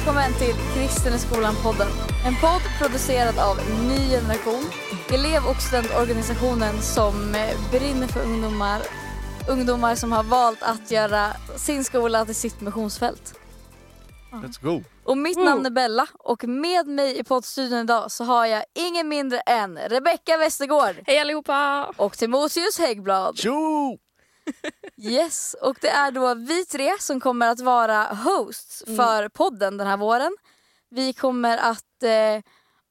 välkommen till Kristen i skolan-podden. En podd producerad av Ny Generation, elev och studentorganisationen som eh, brinner för ungdomar, ungdomar som har valt att göra sin skola till sitt missionsfält. Let's go. Och mitt namn är Bella och med mig i poddstudion idag så har jag ingen mindre än Rebecka Westergård Hej allihopa! och Timoteus Häggblad. Tjo! Yes, och det är då vi tre som kommer att vara hosts Mm. för podden den här våren. Vi kommer att eh,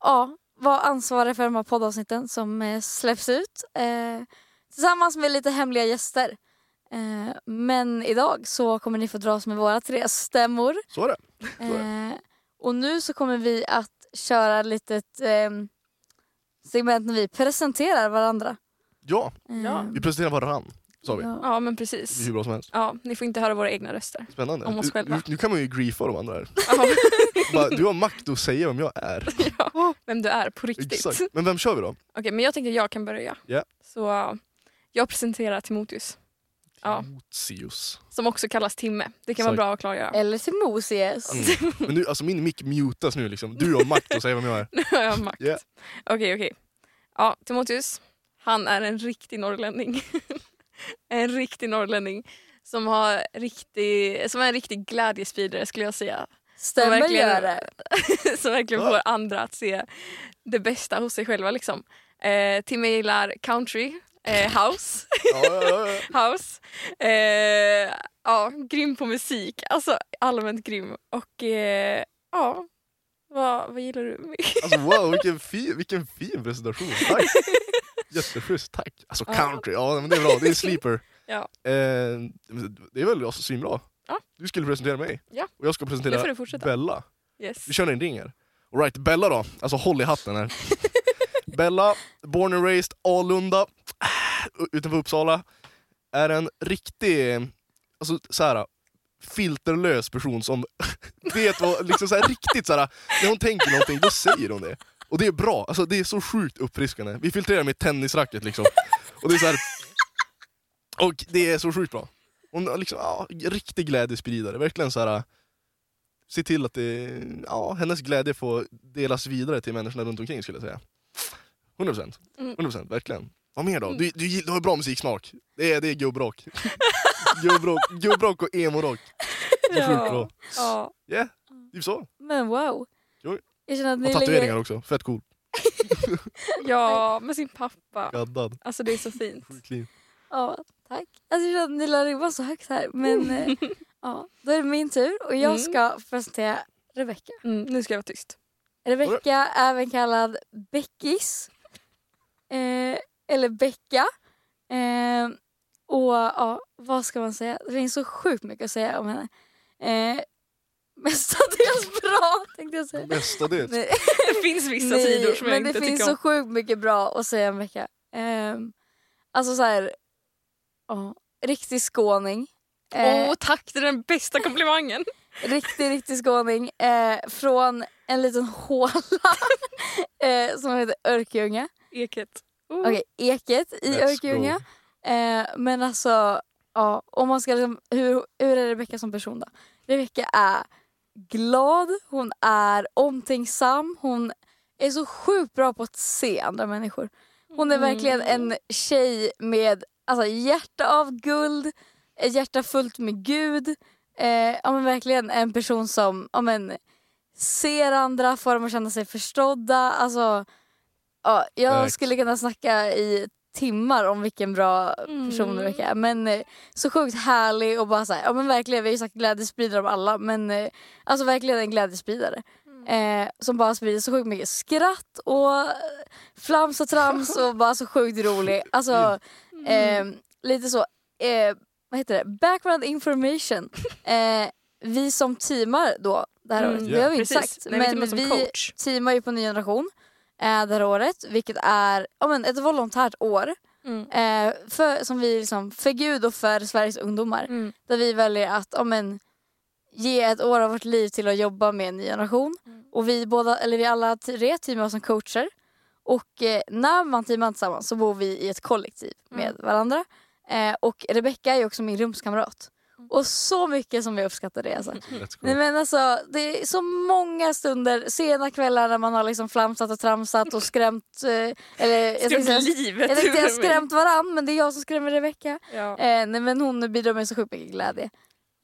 ja, vara ansvariga för de här poddavsnitten som eh, släpps ut eh, tillsammans med lite hemliga gäster. Eh, men idag så kommer ni få dras med våra tre stämmor. Så är det. Så är det. Eh, och nu så kommer vi att köra ett litet eh, segment när vi presenterar varandra. Ja, vi presenterar varann. Sa vi. ja. Ja men precis. hur bra som helst. Ja, ni får inte höra våra egna röster. Spännande. Om oss Nu- själva. Nu, nu kan man ju griefa de andra här. Bara, du har makt att säga vem jag är. ja, vem du är på riktigt. Exakt. Men vem kör vi då? Okej, men jag tänkte att jag kan börja. Ja. Så uh, jag presenterar Timoteus, Ja. Timoteus. som också kallas Timme. Det kan vara Exakt. bra att klargöra. Eller Timoteus. Mm. Men nu, alltså min mick mutas nu liksom. Du har makt att säga vem jag är. Nu har jag makt. Okej, okej. Ja, Timoteus, han är en riktig norrlänning. en riktig norrlänning som, har riktig, som är en riktig glädjespridare skulle jag säga. Stämmer verkligen- gör det. som verkligen får andra att se det bästa hos sig själva. Liksom. Eh, Timmy gillar country, eh, house, house. Eh, ja, grym på musik, alltså allmänt grym. Och eh, ja, vad, vad gillar du? Alltså wow, vilken fin, vilken fin presentation. Tack. Jätteschysst, tack. Alltså country, ja men det är bra. Det är sleeper. Ja. Eh, det är väl alltså, svinbra. Ja. Du skulle presentera mig. Ja. Och jag ska Nu presentera får du fortsätta. Bella. Yes. Vi kör en ring här. Alright, Bella då. Alltså håll i hatten här. Bella, born and raised, Alunda, äh, utanför Uppsala. Är en riktig, alltså såhär, filterlös person som vet vad, liksom såhär riktigt såhär, när hon tänker någonting då säger hon det. Och det är bra, alltså det är så sjukt uppfriskande. Vi filtrerar med tennisracket liksom. Och det är så här. Och det är så sjukt bra. Hon är liksom, ja, riktig glädjespridare, verkligen så här. Se till att det, ja, hennes glädje får delas vidare till människorna runt omkring skulle jag säga. 100%, Mm. 100% verkligen. Vad mer då? Du, du, gill- du har bra musiksmak. Det är, det är gubbrock. gubbrock. Gubbrock och emo-rock. Det är sjukt bra. Ja. Yeah, typ så. Men wow. Jag känner att Och ni tatueringar ligger... också, fett cool. ja, med sin pappa. Gaddad. Alltså det är så fint. Ja, tack. Alltså jag känner att ni la ribban så högt här. Men eh, ja, då är det min tur och jag Mm. ska presentera Rebecka. Mm, nu ska jag vara tyst. Rebecka, även kallad Beckis. Eh, eller Becka. Eh, och ja, vad ska man säga? Det finns så sjukt mycket att säga om henne. Eh, mestadels bra tänkte jag säga. Mestadels. Nej, Det finns vissa nej, sidor som jag men inte det finns tycker så om. sjukt mycket bra att säga om Becka. Eh, alltså så här, ja, riktig skåning. Åh Eh, tack, det är den bästa komplimangen. Riktig, riktig skåning. Eh, från en liten håla eh, som heter Örkelljunga. Eket. Oh. Okej, Eket i Let's Örkelljunga. Eh, men alltså, ja, om man ska liksom, hur, hur är Rebecka som person då? Rebecka är glad, hon är omtänksam, hon är så sjukt bra på att se andra människor. Hon är Mm. verkligen en tjej med alltså, hjärta av guld, ett hjärta fullt med Gud. Eh, ja, men verkligen en person som ja, men, ser andra, får dem att känna sig förstådda. Alltså, ja, jag Verkligen. skulle kunna snacka i timmar om vilken bra person Mm. Rebecka är. Men eh, så sjukt härlig och bara så här, ja men verkligen, vi har ju sagt glädjespridare om alla men eh, alltså verkligen en glädjespridare. Mm. Eh, som bara sprider så sjukt mycket skratt och flams och trams och bara så sjukt rolig. Alltså eh, lite så, eh, vad heter det, background information. Eh, vi som teamar då det här Mm, året, ja. det har vi inte Precis. sagt. Nej, vi men vi coach. teamar ju på Ny Generation eh, det här året vilket är ja, men ett volontärt år. Mm. Eh, för, som vi liksom, för Gud och för Sveriges ungdomar. Mm. Där vi väljer att ja, men, ge ett år av vårt liv till att jobba med en ny generation. Mm. Och vi, båda, eller vi alla tre teamar som coacher. Och eh, när man teamar tillsammans så bor vi i ett kollektiv med Mm. varandra. Eh, och Rebecka är också min rumskamrat. Och så mycket som jag uppskattar det alltså. Nej men alltså det är så många stunder, sena kvällar när man har liksom flamsat och tramsat och skrämt, eh, eller jag tänkte, Skrämt säga- livet jag tänkte mig. skrämt varann men det är jag som skrämmer Rebecka. Ja. Eh, nej men hon bidrar med så sjukt mycket glädje.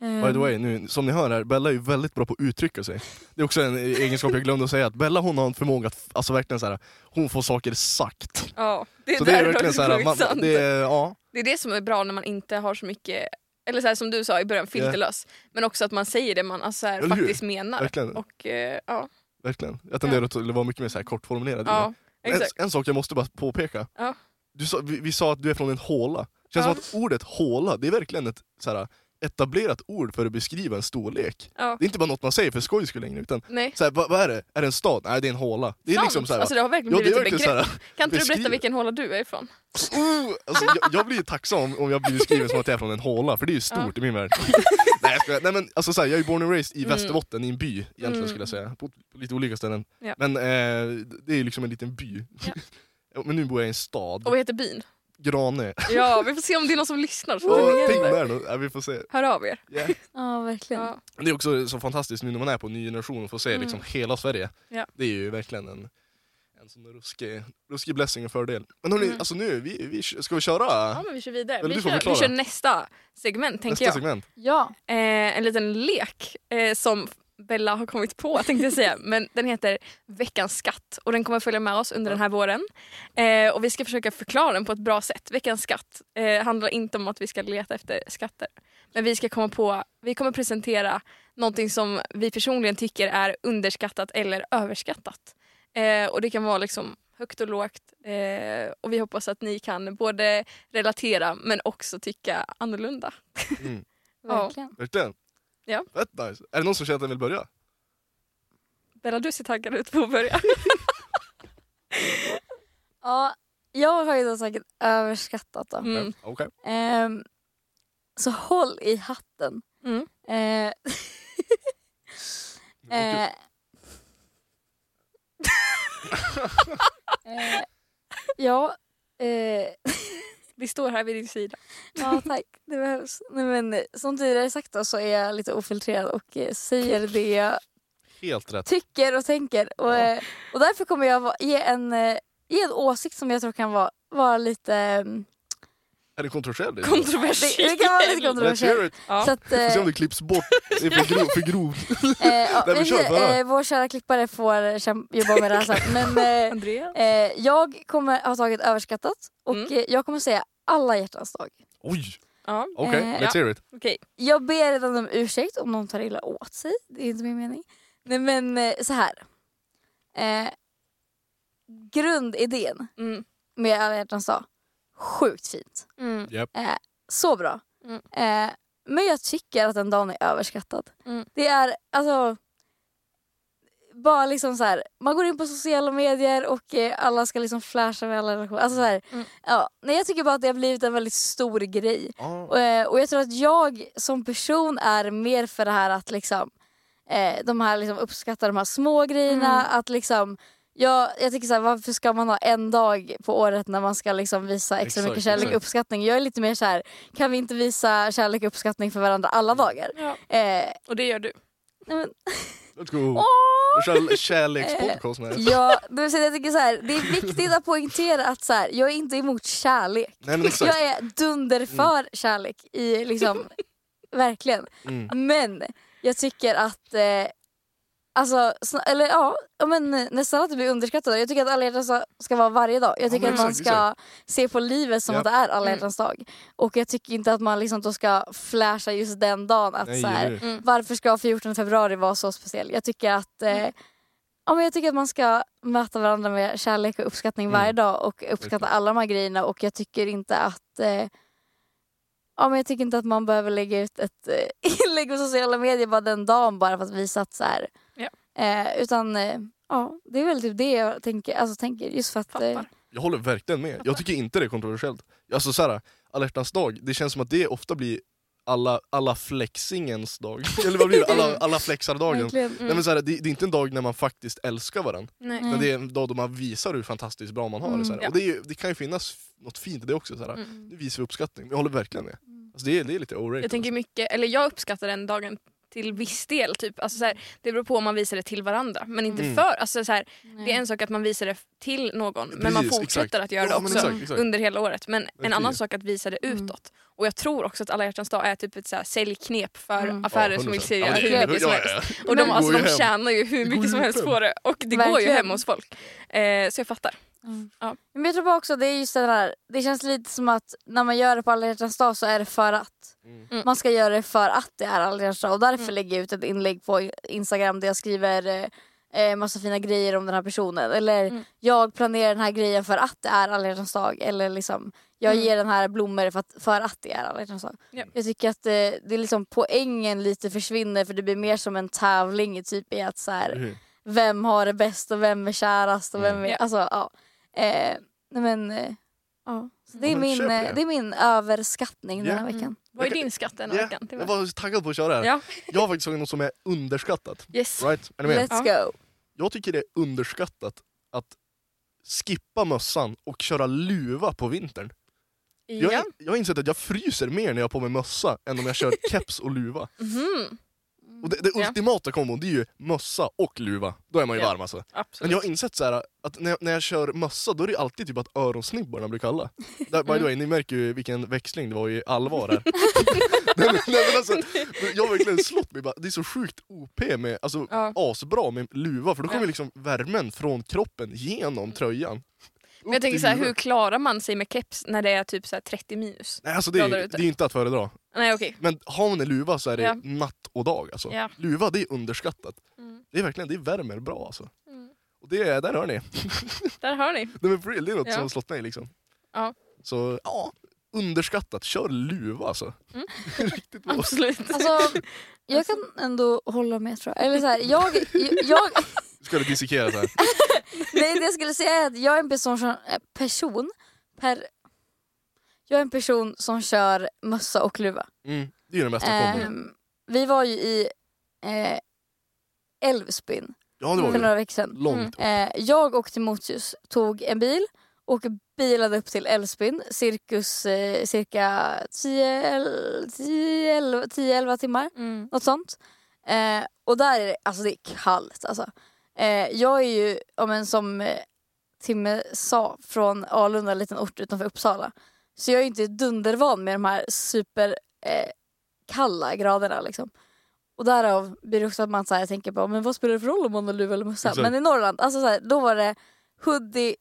Eh, By the way, nu, som ni hör här, Bella är ju väldigt bra på att uttrycka sig. Det är också en egenskap jag glömde att säga, att Bella hon har en förmåga att, alltså verkligen så här, hon får saker sagt. ja, det är, Så det är verkligen så här, man, det är, ja, Det är det som är bra när man inte har så mycket, eller så här, som du sa i början, filterlös. Men också att man säger det man alltså, så här, hur? faktiskt menar. verkligen. Och eh, ja, verkligen. Jag tenderar att vara mycket mer så här kortformulerad. ja en, en sak jag måste bara påpeka. Ja. Du sa, vi, vi sa att du är från en håla. Känns Ja. som att ordet håla, det är verkligen ett så här, etablerat ord för att beskriva en storlek. Ja. Det är inte bara något man säger för skojs skull längre, utan Nej. så här, vad, vad är det? Är det en stad? Nej det är en håla. Det är Sant. liksom så här, alltså det har verkligen Ja blivit ett begrepp. såhär, Kan inte du berätta vilken håla du är ifrån? oh, alltså, jag, jag blir ju tacksam om, om jag blir beskriven som att jag är från en håla, för det är ju stort i min värld. Nej jag. Nej men alltså såhär, jag är born and raised i Mm. Västerbotten, i en by egentligen Mm. skulle jag säga. På, på lite olika ställen. Ja. Men eh, det är ju liksom en liten by. Ja. men nu bor jag i en stad, Och vad heter byn? Grane. Ja, vi får se om det är någon som lyssnar. Så Oh, då, ja, vi får se. Hör av er. Yeah. Ja verkligen. Ja. Det är också så fantastiskt nu när man är på ny generation och får se Mm. liksom hela Sverige. Ja. Det är ju verkligen en, en sån ruskig, ruskig blessing och fördel. Men hörni, Mm. alltså nu, vi, vi, ska vi köra ja, men vi kör vidare. Eller Vi du får kör, vi kör nästa segment tänker nästa jag. segment? Ja. Eh, en liten lek eh, som Bella har kommit på tänkte jag säga. Men den heter Veckans skatt och den kommer följa med oss under den här våren. Eh, och vi ska försöka förklara den på ett bra sätt. Veckans skatt eh, handlar inte om att vi ska leta efter skatter. Men vi ska komma på, vi kommer presentera någonting som vi personligen tycker är underskattat eller överskattat. Eh, och det kan vara liksom högt och lågt. Eh, och vi hoppas att ni kan både relatera men också tycka annorlunda. Mm. Ja. Verkligen. Ja. Fett nice. Är det någon som känner att den vill börja? Bella du ser taggad ut på att börja. Ja, jag har ju då säkert överskattat då. Mm. Okej. Ehm, så håll i hatten. Mm. Eh, eh, eh, ja, eh, Vi står här vid din sida. ja, tack. Det behövs. Nej, men, eh, som tidigare sagt då, så är jag lite ofiltrerad och eh, säger det jag Helt rätt. tycker och tänker. Och, Ja. eh, och därför kommer jag va- ge en, eh, ge en åsikt som jag tror kan vara, vara lite... mm, Är det kontroversiellt? Det, Kontroversiell. det kan vara lite kontroversiellt. Ja. Så att, Får se eh, om det klipps bort. Det är för, grov, för grovt. eh, ja, Nej, men vi, kör, får höra. eh, vår kära klippare får jobba med det här sen. Men eh, Andreas? eh, jag kommer ha tagit överskattat och Mm. eh, jag kommer säga alla hjärtans dag. Oj, Ja, okej. Eh, let's hear it. okej. Jag ber redan om ursäkt om någon tar illa åt sig. Det är inte min mening. Nej men eh, så här. Eh, grundidén Mm. med alla hjärtans dag, sjukt fint. Mm. Eh, så bra. Mm. Eh, men jag tycker att den dagen är överskattad. Mm. Det är alltså bara liksom så här, man går in på sociala medier och eh, alla ska liksom flasha med alla relationer. Alltså så här, Mm. ja, nej, jag tycker bara att det har blivit en väldigt stor grej. Ah. Och, eh, och jag tror att jag som person är mer för det här att liksom eh, de här liksom uppskatta de här små grejerna. Mm. Att liksom jag, jag tycker såhär, varför ska man ha en dag på året när man ska liksom visa extra Exakt, mycket kärlek och exakt. uppskattning? Jag är lite mer så här, kan vi inte visa kärlek och uppskattning för varandra alla dagar? Ja. Eh, Och det gör du. nej men, Let's go. åh! Kär, kärlekspodcast med. Ja, det, vill säga, jag tycker så här, det är viktigt att poängtera att så här, jag är inte emot kärlek. Nej men exakt. Jag är dunder för kärlek i liksom, verkligen. Mm. Men jag tycker att, eh, alltså, eller ja, ja, men nästan att det blir underskattat. Jag tycker att alla hjärtans dag ska vara varje dag. Jag tycker men att man ska se på livet som Ja. att det är alla Mm. hjärtans dag. Och jag tycker inte att man liksom då ska flasha just den dagen. Att Nej, så här. Mm. varför ska 14 februari vara så speciell? Jag tycker att eh, Ja, men jag tycker att man ska möta varandra med kärlek och uppskattning Mm. varje dag och uppskatta alla de här grejerna och jag tycker inte att eh, Ja, men jag tycker inte att man behöver lägga ut ett eh, inlägg på sociala medier bara den dagen bara för att visa att så här. Ja. Eh, utan eh, ja, det är väl typ det jag tänker, alltså, tänker just för att eh. Jag håller verkligen med. Jag tycker inte det är kontroversiellt. Alltså såhär, alla hjärtans dag, det känns som att det ofta blir alla, alla flexingens dag. Eller vad blir det? Alla, alla flexar-dagen. Mm. Nej, men såhär, det, det är inte en dag när man faktiskt älskar varandra. Nej. Mm. Men det är en dag då man visar hur fantastiskt bra man har det. Mm. Såhär. Ja. Och det, är, det kan ju finnas något fint i det också. Såhär. Mm. Nu visar vi uppskattning. Jag håller verkligen med. Alltså det, är, det är lite overrated. Jag tänker mycket, eller jag uppskattar den dagen till viss del. Typ. Alltså, så här, det beror på om man visar det till varandra. Men inte Mm. för. Alltså, så här, det är en sak att man visar det till någon men man Precis, fortsätter exakt. att göra det Ja, också exakt, exakt. under hela året. Men en annan sak att visa det Mm. utåt. Och jag tror också att alla hjärtans dag är typ ett så här säljknep för Mm. affärer Ja, som vill 100%. sälja hur mycket som helst. Och de, alltså, de tjänar ju hur mycket som helst på det. Och det går ju hem hos folk. Eh, så jag fattar. Mm. Ja. Men jag tror bara också det är just det där, det känns lite som att när man gör det på alla hjärtans dag så är det för att. Mm. Mm. Man ska göra det för att det är alla hjärtans dag och därför Mm. lägger jag ut ett inlägg på Instagram där jag skriver eh, eh, massa fina grejer om den här personen. Eller Mm. jag planerar den här grejen för att det är alla hjärtans dag. Eller liksom jag Mm. ger den här blommor för att, för att det är alla hjärtans dag. Ja. Jag tycker att eh, det är liksom poängen lite försvinner för det blir mer som en tävling typ i att så här, Mhm. vem har det bäst och vem är kärast och vem Mm. är... Alltså, ja. Eh, men, eh, ja. Så det, är Ja, men min, köp det. eh, det är min överskattning den här Ja. veckan. Mm. Vad är din skatt den här Ja, veckan? Till jag vad? var taggad på att köra det här. Ja. Jag har faktiskt tagit något som är underskattat. Yes. Right? Är ni med? Let's go. Jag tycker det är underskattat att skippa mössan och köra luva på vintern. Jag, Ja. jag har insett att jag fryser mer när jag har på mig mössa än om jag kör keps och luva. Mhm. Och det, det Ja. ultimata kombon det är ju mössa och luva. Då är man ju Ja. varm alltså. Men Absolut. jag har insett så här, att när jag, när jag kör mössa då är det alltid typ att öronsnibbarna blir kalla. Där, by the way, ni märker ju vilken växling det var i allvar här. nej, men, nej, men alltså, jag har verkligen slått mig bara, det är så sjukt OP med, alltså Ja. asbra med luva för då kommer Ja. liksom värmen från kroppen genom tröjan. Men jag tänker så här, hur klarar man sig med keps när det är typ så här 30 minus? Nej alltså det är, det är inte att föredra. Nej okej. Men har man en luva så är det Ja. natt och dag alltså. Ja. Luva det är underskattat. Mm. Det är verkligen, det värmer bra alltså. Mm. Och det, är- där hör ni. Där hör ni. Nej, men for real, det är något Ja. som har slått mig liksom. Ja. Så ja, underskattat. Kör luva alltså. Mm. Riktigt bra. Absolut. Alltså, jag kan ändå hålla med tror jag. Eller så här, jag, jag, Ska det dissekeras här. nej, det jag skulle säga är att jag är en person som, eh, person per, jag är en person som kör mössa och luva. Mm. Det är ju den bästa kombon. Ehm, vi var ju i eh, Älvsbyn Ja det var för några veckor sedan. Långt. Eh, jag och Timoteus tog en bil och bilade upp till Älvsbyn cirkus eh, cirka 10-11 timmar. Mm. Något sånt. Eh, och där är det, alltså det är kallt alltså. Eh, jag är ju, ja, men som eh, Timme sa, från Alunda, en liten ort utanför Uppsala. Så jag är inte dundervan med de här super eh, graderna liksom. Och därav blir det också att man så här, tänker på, men vad spelar det för roll om man har luva eller mössa? Exakt. Men i Norrland, alltså så här, då var det hoodie,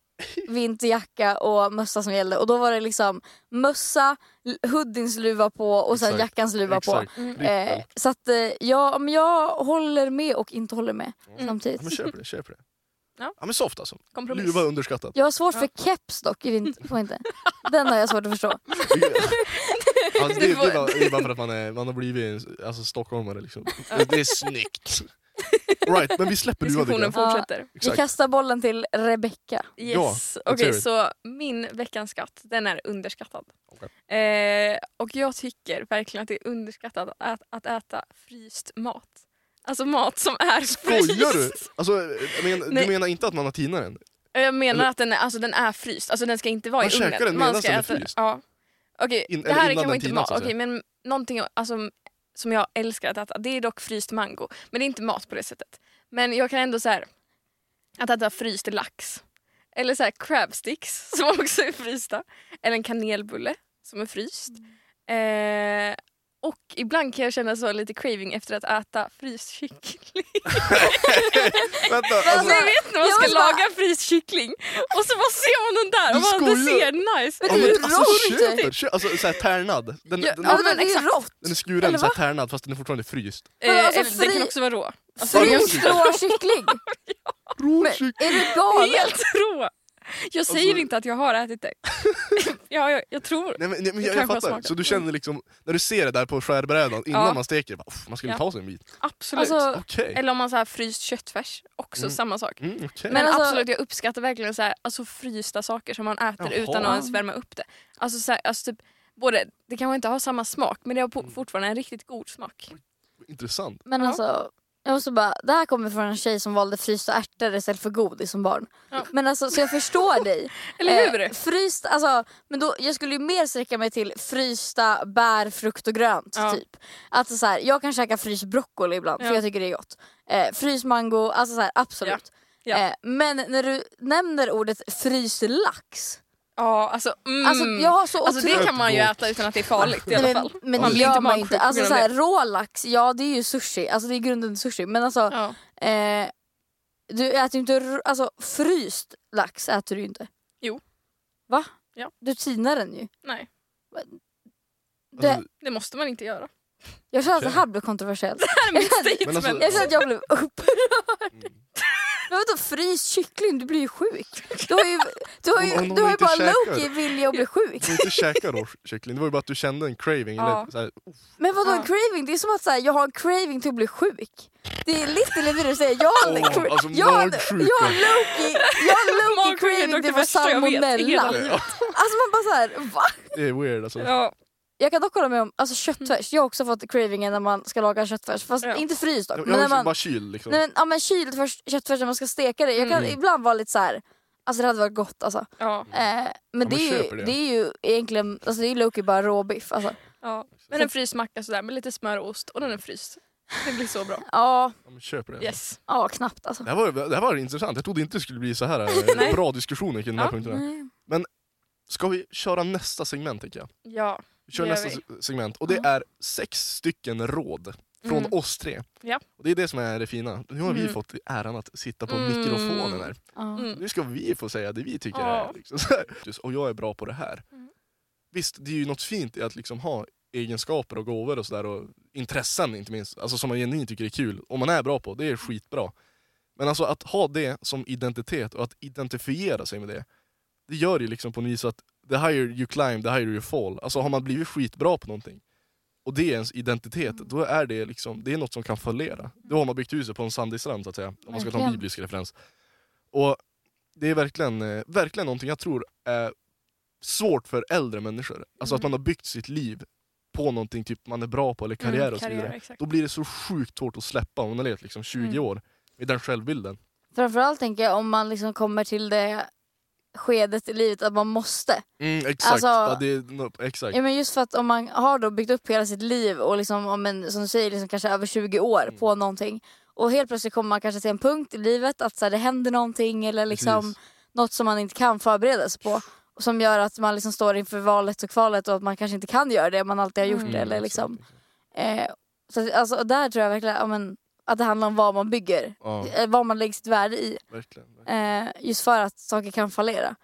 vinterjacka och mössa som gällde. Och då var det liksom mössa, hoodiens luva på och sen Exakt. jackans luva på. Exakt. Mm. Trippel. Eh, så att eh, ja, men jag håller med och inte håller med Mm. samtidigt. Ja, men köp det, köp det. Ja. Ja men soft alltså. Kompromiss. Luva underskattat. Jag har svårt Ja. för keps dock i vinter. Får inte. Den har jag svårt att förstå. Alltså, det, det, är bara, det är bara för att man, är, man har blivit en- alltså, stockholmare liksom. Det, det är snyggt. Right, men vi släpper luva tycker Diskussionen fortsätter. Vi Exakt. kastar bollen till Rebecca. Yes. let's Okej, it. så min veckans skatt, den är underskattad. Okej. Eh, och jag tycker verkligen att det är underskattat att, att äta fryst mat. Alltså mat som är Skojar du? fryst. Alltså, men, du Nej. menar inte att man har tinat den? Jag menar Eller- att den är, alltså, den är fryst, alltså den ska inte vara Man i käkar ugnen. den medan den är fryst? Ja. Okej, In- det eller här är innan kanske den inte tinas, mat, så att Okej, men någonting alltså, som jag älskar att äta, det är dock fryst mango. Men det är inte mat på det sättet. Men jag kan ändå så här att äta fryst lax. Eller så här crab sticks som också är frysta. Eller en kanelbulle som är fryst. Eh, och ibland kan jag känna så lite craving efter att äta fryst kyckling. Vänta, Alltså, Ni vet när man ska bara- laga fryst kyckling och så bara ser man den där och Du bara, det ser nice Men ja, det är men, ju alltså rått! köp den! Köp, alltså såhär tärnad. Den, Ja, den, ja, Ja, men men det är rått! den är skuren såhär tärnad fast den är fortfarande fryst. Eh, alltså, eller Den fri- kan också vara rå. Alltså, Fryst jag- Fryst rå kyckling! Men är du galen? Helt rå! Jag säger Alltså- inte att jag har ätit det. ja, jag, jag tror. Nej, men, nej, men Det jag, jag fattar, så du känner liksom, när du ser det där på skärbrädan innan Ja. man steker, bara, "Uff, man skulle Ja. ta sig en bit. Absolut. Alltså, Okej. Eller om man så här fryst köttfärs, också Mm. samma sak. Mm, okej. Men, alltså- absolut, jag uppskattar verkligen så här, alltså, frysta saker som man äter Jaha. utan att ens värma upp det. Alltså, så här, alltså, typ, både, det kanske inte har samma smak men det har Mm. fortfarande en riktigt god smak. Intressant. men Ja. alltså, Jag måste bara, det här kommer från en tjej som valde frysta ärtor istället för godis som barn. Ja. Men alltså, så jag förstår dig. Eller hur? Eh, fryst, alltså, men då, jag skulle ju mer sträcka mig till frysta bär, frukt och grönt. Ja. Typ. Alltså, så här, jag kan käka fryst broccoli ibland Ja. för jag tycker det är gott. Eh, fryst mango, alltså så här, absolut. Eh, men när du nämner ordet fryst lax. Ja, alltså, mm. Alltså, jag har så alltså det kan man ju äta utan att det är farligt i alla men, fall. men Man det blir gör inte man inte. Alltså, så här, det. rå lax, ja det är ju sushi. Alltså det är grunden till sushi. Men alltså, Ja. eh, du äter ju inte alltså, fryst lax. äter du ju inte. Jo. Va? Ja. Du tinar den ju. Nej, Det, Alltså, det måste man inte göra. jag känner att det här blev kontroversiellt. Det här är mitt statement. Men alltså- Jag känner att jag blev upprörd. Mm. Men vadå fryst kyckling? Du blir ju sjuk. Du har ju, du har ju, Om- om du har ju bara. Loki vilja att bli sjuk. Du inte käka råkyckling, det var ju bara att du kände en craving. Ja. Eller, så här, Men vadå en craving? Det är som att så här, jag har en craving till att bli sjuk. Det är lite det du säger. Jag har en cra- alltså jag har- jag har Loki, jag har Loki craving till det att få salmonella. Alltså man bara så här, va? det är weird alltså. Ja, Jag kan dock hålla med om alltså köttfärs. Jag har också fått cravingen när man ska laga köttfärs. Fast Ja. inte fryst dock. Men jag när är man, bara kyl liksom. nej, men, ja, men kyld först, köttfärs när man ska steka det. Jag kan Mm. ibland vara lite så här. Alltså det hade varit gott alltså. ja, Eh, men men det, är ju, det. det är ju egentligen, alltså det är Loki bara råbiff. Alltså. ja. Men en fryst macka sådär med lite smör och ost och den är fryst. Det blir så bra. Ja, Ja, men köper det. Yes. ja, knappt alltså. Det, här var, det här var intressant, jag trodde inte det skulle bli så här eh, bra diskussioner kring de här Ja. punkterna. Nej. Ska vi köra nästa segment tänker jag? Ja. Vi kör Det nästa vi. segment och det Ja. är sex stycken råd från Mm. oss tre. Ja. Och det är det som är det fina. Nu har vi Mm. fått äran att sitta på Mm. mikrofonen här. Mm. Nu ska vi få säga det vi tycker är. Liksom, Och jag är bra på det här. Mm. Visst, det är ju något fint i att liksom ha egenskaper och gåvor och sådär och intressen inte minst. Alltså som man genuint tycker är kul. Om man är bra på, det är skitbra. Men alltså att ha det som identitet och att identifiera sig med det. Det gör ju liksom på något vis att the higher you climb, the higher you fall. Alltså har man blivit skitbra på någonting och det är ens identitet, då är det liksom, det är något som kan fallera. Då har man byggt huset på en sandig strand så att säga, om man ska ta en biblisk referens. Och det är verkligen, eh, verkligen någonting jag tror är svårt för äldre människor. Alltså att Mm. man har byggt sitt liv på någonting typ man är bra på eller karriär Mm, och så karriär, vidare. exakt. Då blir det så sjukt svårt att släppa om man har levt liksom 20 Mm. år med den självbilden. Framförallt tänker jag om man liksom kommer till det skedet i livet att man måste. Mm, exakt, Alltså- ja, det no, exakt. Ja, men just för att om man har då byggt upp hela sitt liv och liksom, om en, som du säger liksom kanske över 20 år Mm. på någonting och helt plötsligt kommer man kanske till en punkt i livet att så här, det händer någonting eller liksom Precis. något som man inte kan förbereda sig på. Och som gör att man liksom står inför valet och kvalet och att man kanske inte kan göra det man alltid har gjort. Mm, eller liksom, eh, så att, alltså, där tror jag verkligen ja, men, att det handlar om vad man bygger. Ja, Eh, vad man lägger sitt värde i. verkligen. verkligen. Eh, just för att saker kan fallera.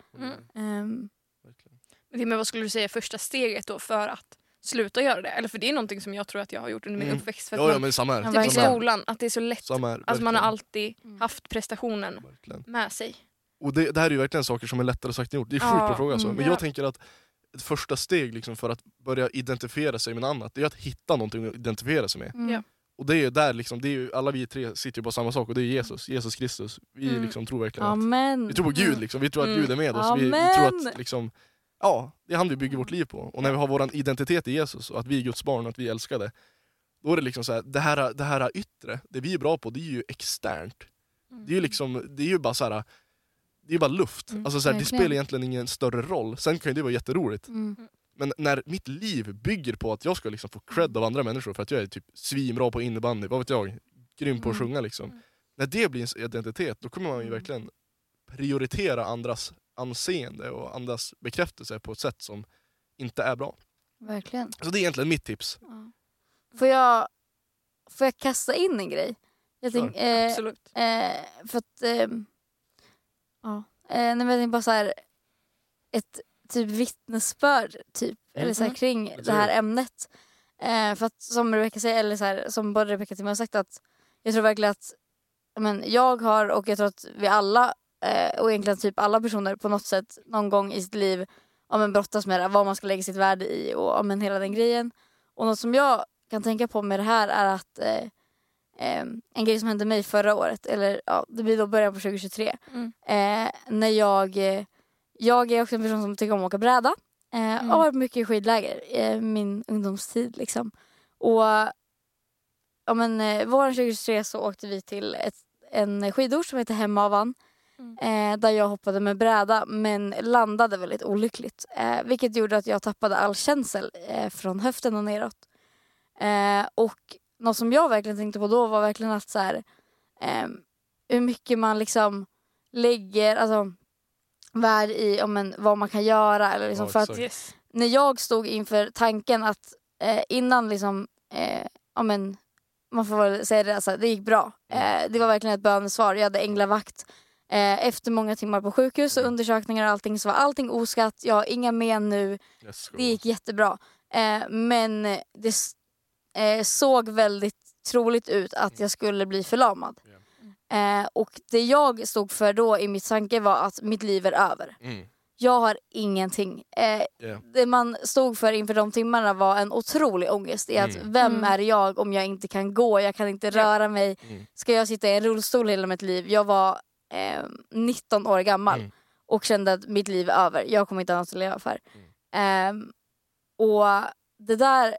Mm. Okej, Men vad skulle du säga är första steget då för att sluta göra det? Eller för det är någonting som jag tror att jag har gjort under min Mm. uppväxt. För att Ja, ja man, men samma här. Typ i skolan, att det är så lätt. Samma här, Alltså man har alltid Mm. haft prestationen Verkligen. med sig. Och det, det här är ju verkligen saker som är lättare sagt än gjort. Det är sjukt Ja, bra fråga alltså. mm. Men Ja. jag tänker att ett första steg liksom för att börja identifiera sig med något annat, det är att hitta någonting att identifiera sig med. mm. Och det är ju där liksom, det är ju, alla vi tre sitter ju på samma sak och det är Jesus, Jesus Kristus. Vi Mm. liksom tror verkligen att, Amen. vi tror på Gud liksom, vi tror att Mm. Gud är med oss. Vi, vi tror att liksom, ja, det är han vi bygger vårt liv på. Och när vi har vår identitet i Jesus och att vi är Guds barn och att vi älskar det, då är det liksom så här, det här, det här yttre, det vi är bra på, det är ju externt. Det är ju liksom, det är ju bara så här. Det är bara luft. Mm, alltså så här, det spelar egentligen ingen större roll. Sen kan ju det vara jätteroligt. Mm. Men när mitt liv bygger på att jag ska liksom få cred av andra människor för att jag är typ svinbra på innebandy, vad vet jag, grym på att Mm. sjunga liksom. Mm. När det blir ens identitet, då kommer man ju Mm. verkligen prioritera andras anseende och andras bekräftelse på ett sätt som inte är bra. Verkligen. Så det är egentligen mitt tips. Ja. Får, jag, får jag kasta in en grej? Jag tänk, eh, Absolut. eh, för att... ehm, ja. Eh, nej, men jag tänkte bara så här, ett typ vittnesbörd typ, eller så här, Mhm. kring Jag det här ämnet. Eh, för att som Rebecca säger, eller så här, som både Rebecca och Tim har sagt att jag tror verkligen att men, jag har och jag tror att vi alla eh, och egentligen typ alla personer på något sätt någon gång i sitt liv ja, men, brottas med det, vad man ska lägga sitt värde i och ja, men, hela den grejen. Och något som jag kan tänka på med det här är att eh, eh, en grej som hände mig förra året, eller ja, det blir då början på 2023. Mm. Eh, när jag, eh, jag är också en person som tycker om att åka bräda. Eh, Mm. Har varit mycket i skidläger eh, min ungdomstid. Liksom. Och ja, men, eh, våren 2023 så åkte vi till ett, en skidort som heter Hemavan. Eh, där jag hoppade med bräda men landade väldigt olyckligt. Eh, vilket gjorde att jag tappade all känsel eh, från höften och neråt. Eh, och något som jag verkligen tänkte på då var verkligen att så här, hur mycket man liksom lägger alltså, värde i om en, vad man kan göra. Eller liksom Ja, för att. Yes. när jag stod inför tanken att eh, innan liksom, eh, ja, men, man får väl säga det, alltså, det gick bra. Eh, det var verkligen ett bönesvar. Jag hade änglavakt. Eh, efter många timmar på sjukhus och undersökningar och allting så var allting oskatt. Jag har inga men nu. Yes, Det gick jättebra. Eh, men det eh, såg väldigt troligt ut att jag skulle bli förlamad. Eh, och det jag stod för då i mitt tanke var att mitt liv är över. Mm. Jag har ingenting. Eh, Yeah. det man stod för inför de timmarna var en otrolig ångest i att Mm. vem Mm. är jag om jag inte kan gå, jag kan inte röra mig. Mm. Ska jag sitta i en rullstol hela mitt liv? Jag var eh, 19 år gammal Mm. och kände att mitt liv är över. Jag kommer inte ha något att leva för. Ehm, och det där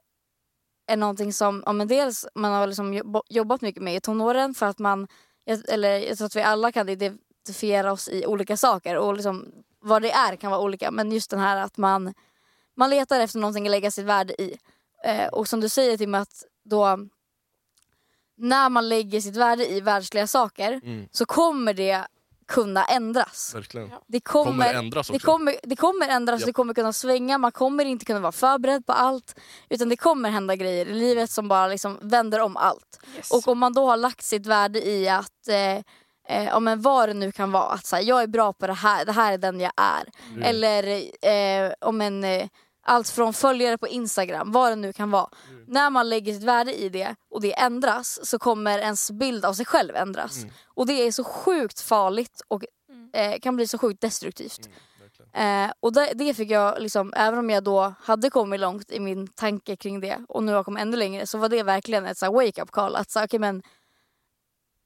är någonting som ja, men dels man har liksom jobb- jobbat mycket med i tonåren för att man, jag- eller jag tror att vi alla kan identifiera oss i olika saker och liksom vad det är kan vara olika men just den här att man, man letar efter någonting att lägga sitt värde i. Eh, och som du säger Tim att då när man lägger sitt värde i världsliga saker Mm. så kommer det kunna ändras. Verkligen. Ja. Det Kommer kommer, ändras också. det kommer, det kommer ändras, Japp. det kommer kunna svänga, man kommer inte kunna vara förberedd på allt. Utan det kommer hända grejer i livet som bara liksom vänder om allt. Yes. Och om man då har lagt sitt värde i att, eh, eh, ja, men vad det nu kan vara, att så här, jag är bra på det här, det här är den jag är. Mm. Eller eh, om en, eh, allt från följare på Instagram, vad det nu kan vara. Mm. När man lägger sitt värde i det och det ändras så kommer ens bild av sig själv ändras. Mm. Och det är så sjukt farligt och Mm. eh, kan bli så sjukt destruktivt. Mm. Eh, och det, det fick jag, liksom, även om jag då hade kommit långt i min tanke kring det och nu har jag kommit ännu längre så var det verkligen ett wake-up call. Att så, okej, men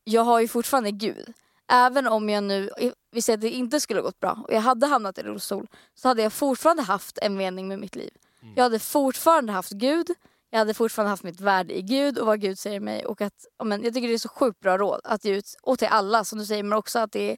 jag har ju fortfarande Gud. Även om jag nu, vi säger att det inte skulle gått bra och jag hade hamnat i rullstol så hade jag fortfarande haft en mening med mitt liv. Mm. Jag hade fortfarande haft Gud, jag hade fortfarande haft mitt värde i Gud och vad Gud säger mig. Och att, men, jag tycker det är så sjukt bra råd att ge ut, och till alla som du säger men också att det är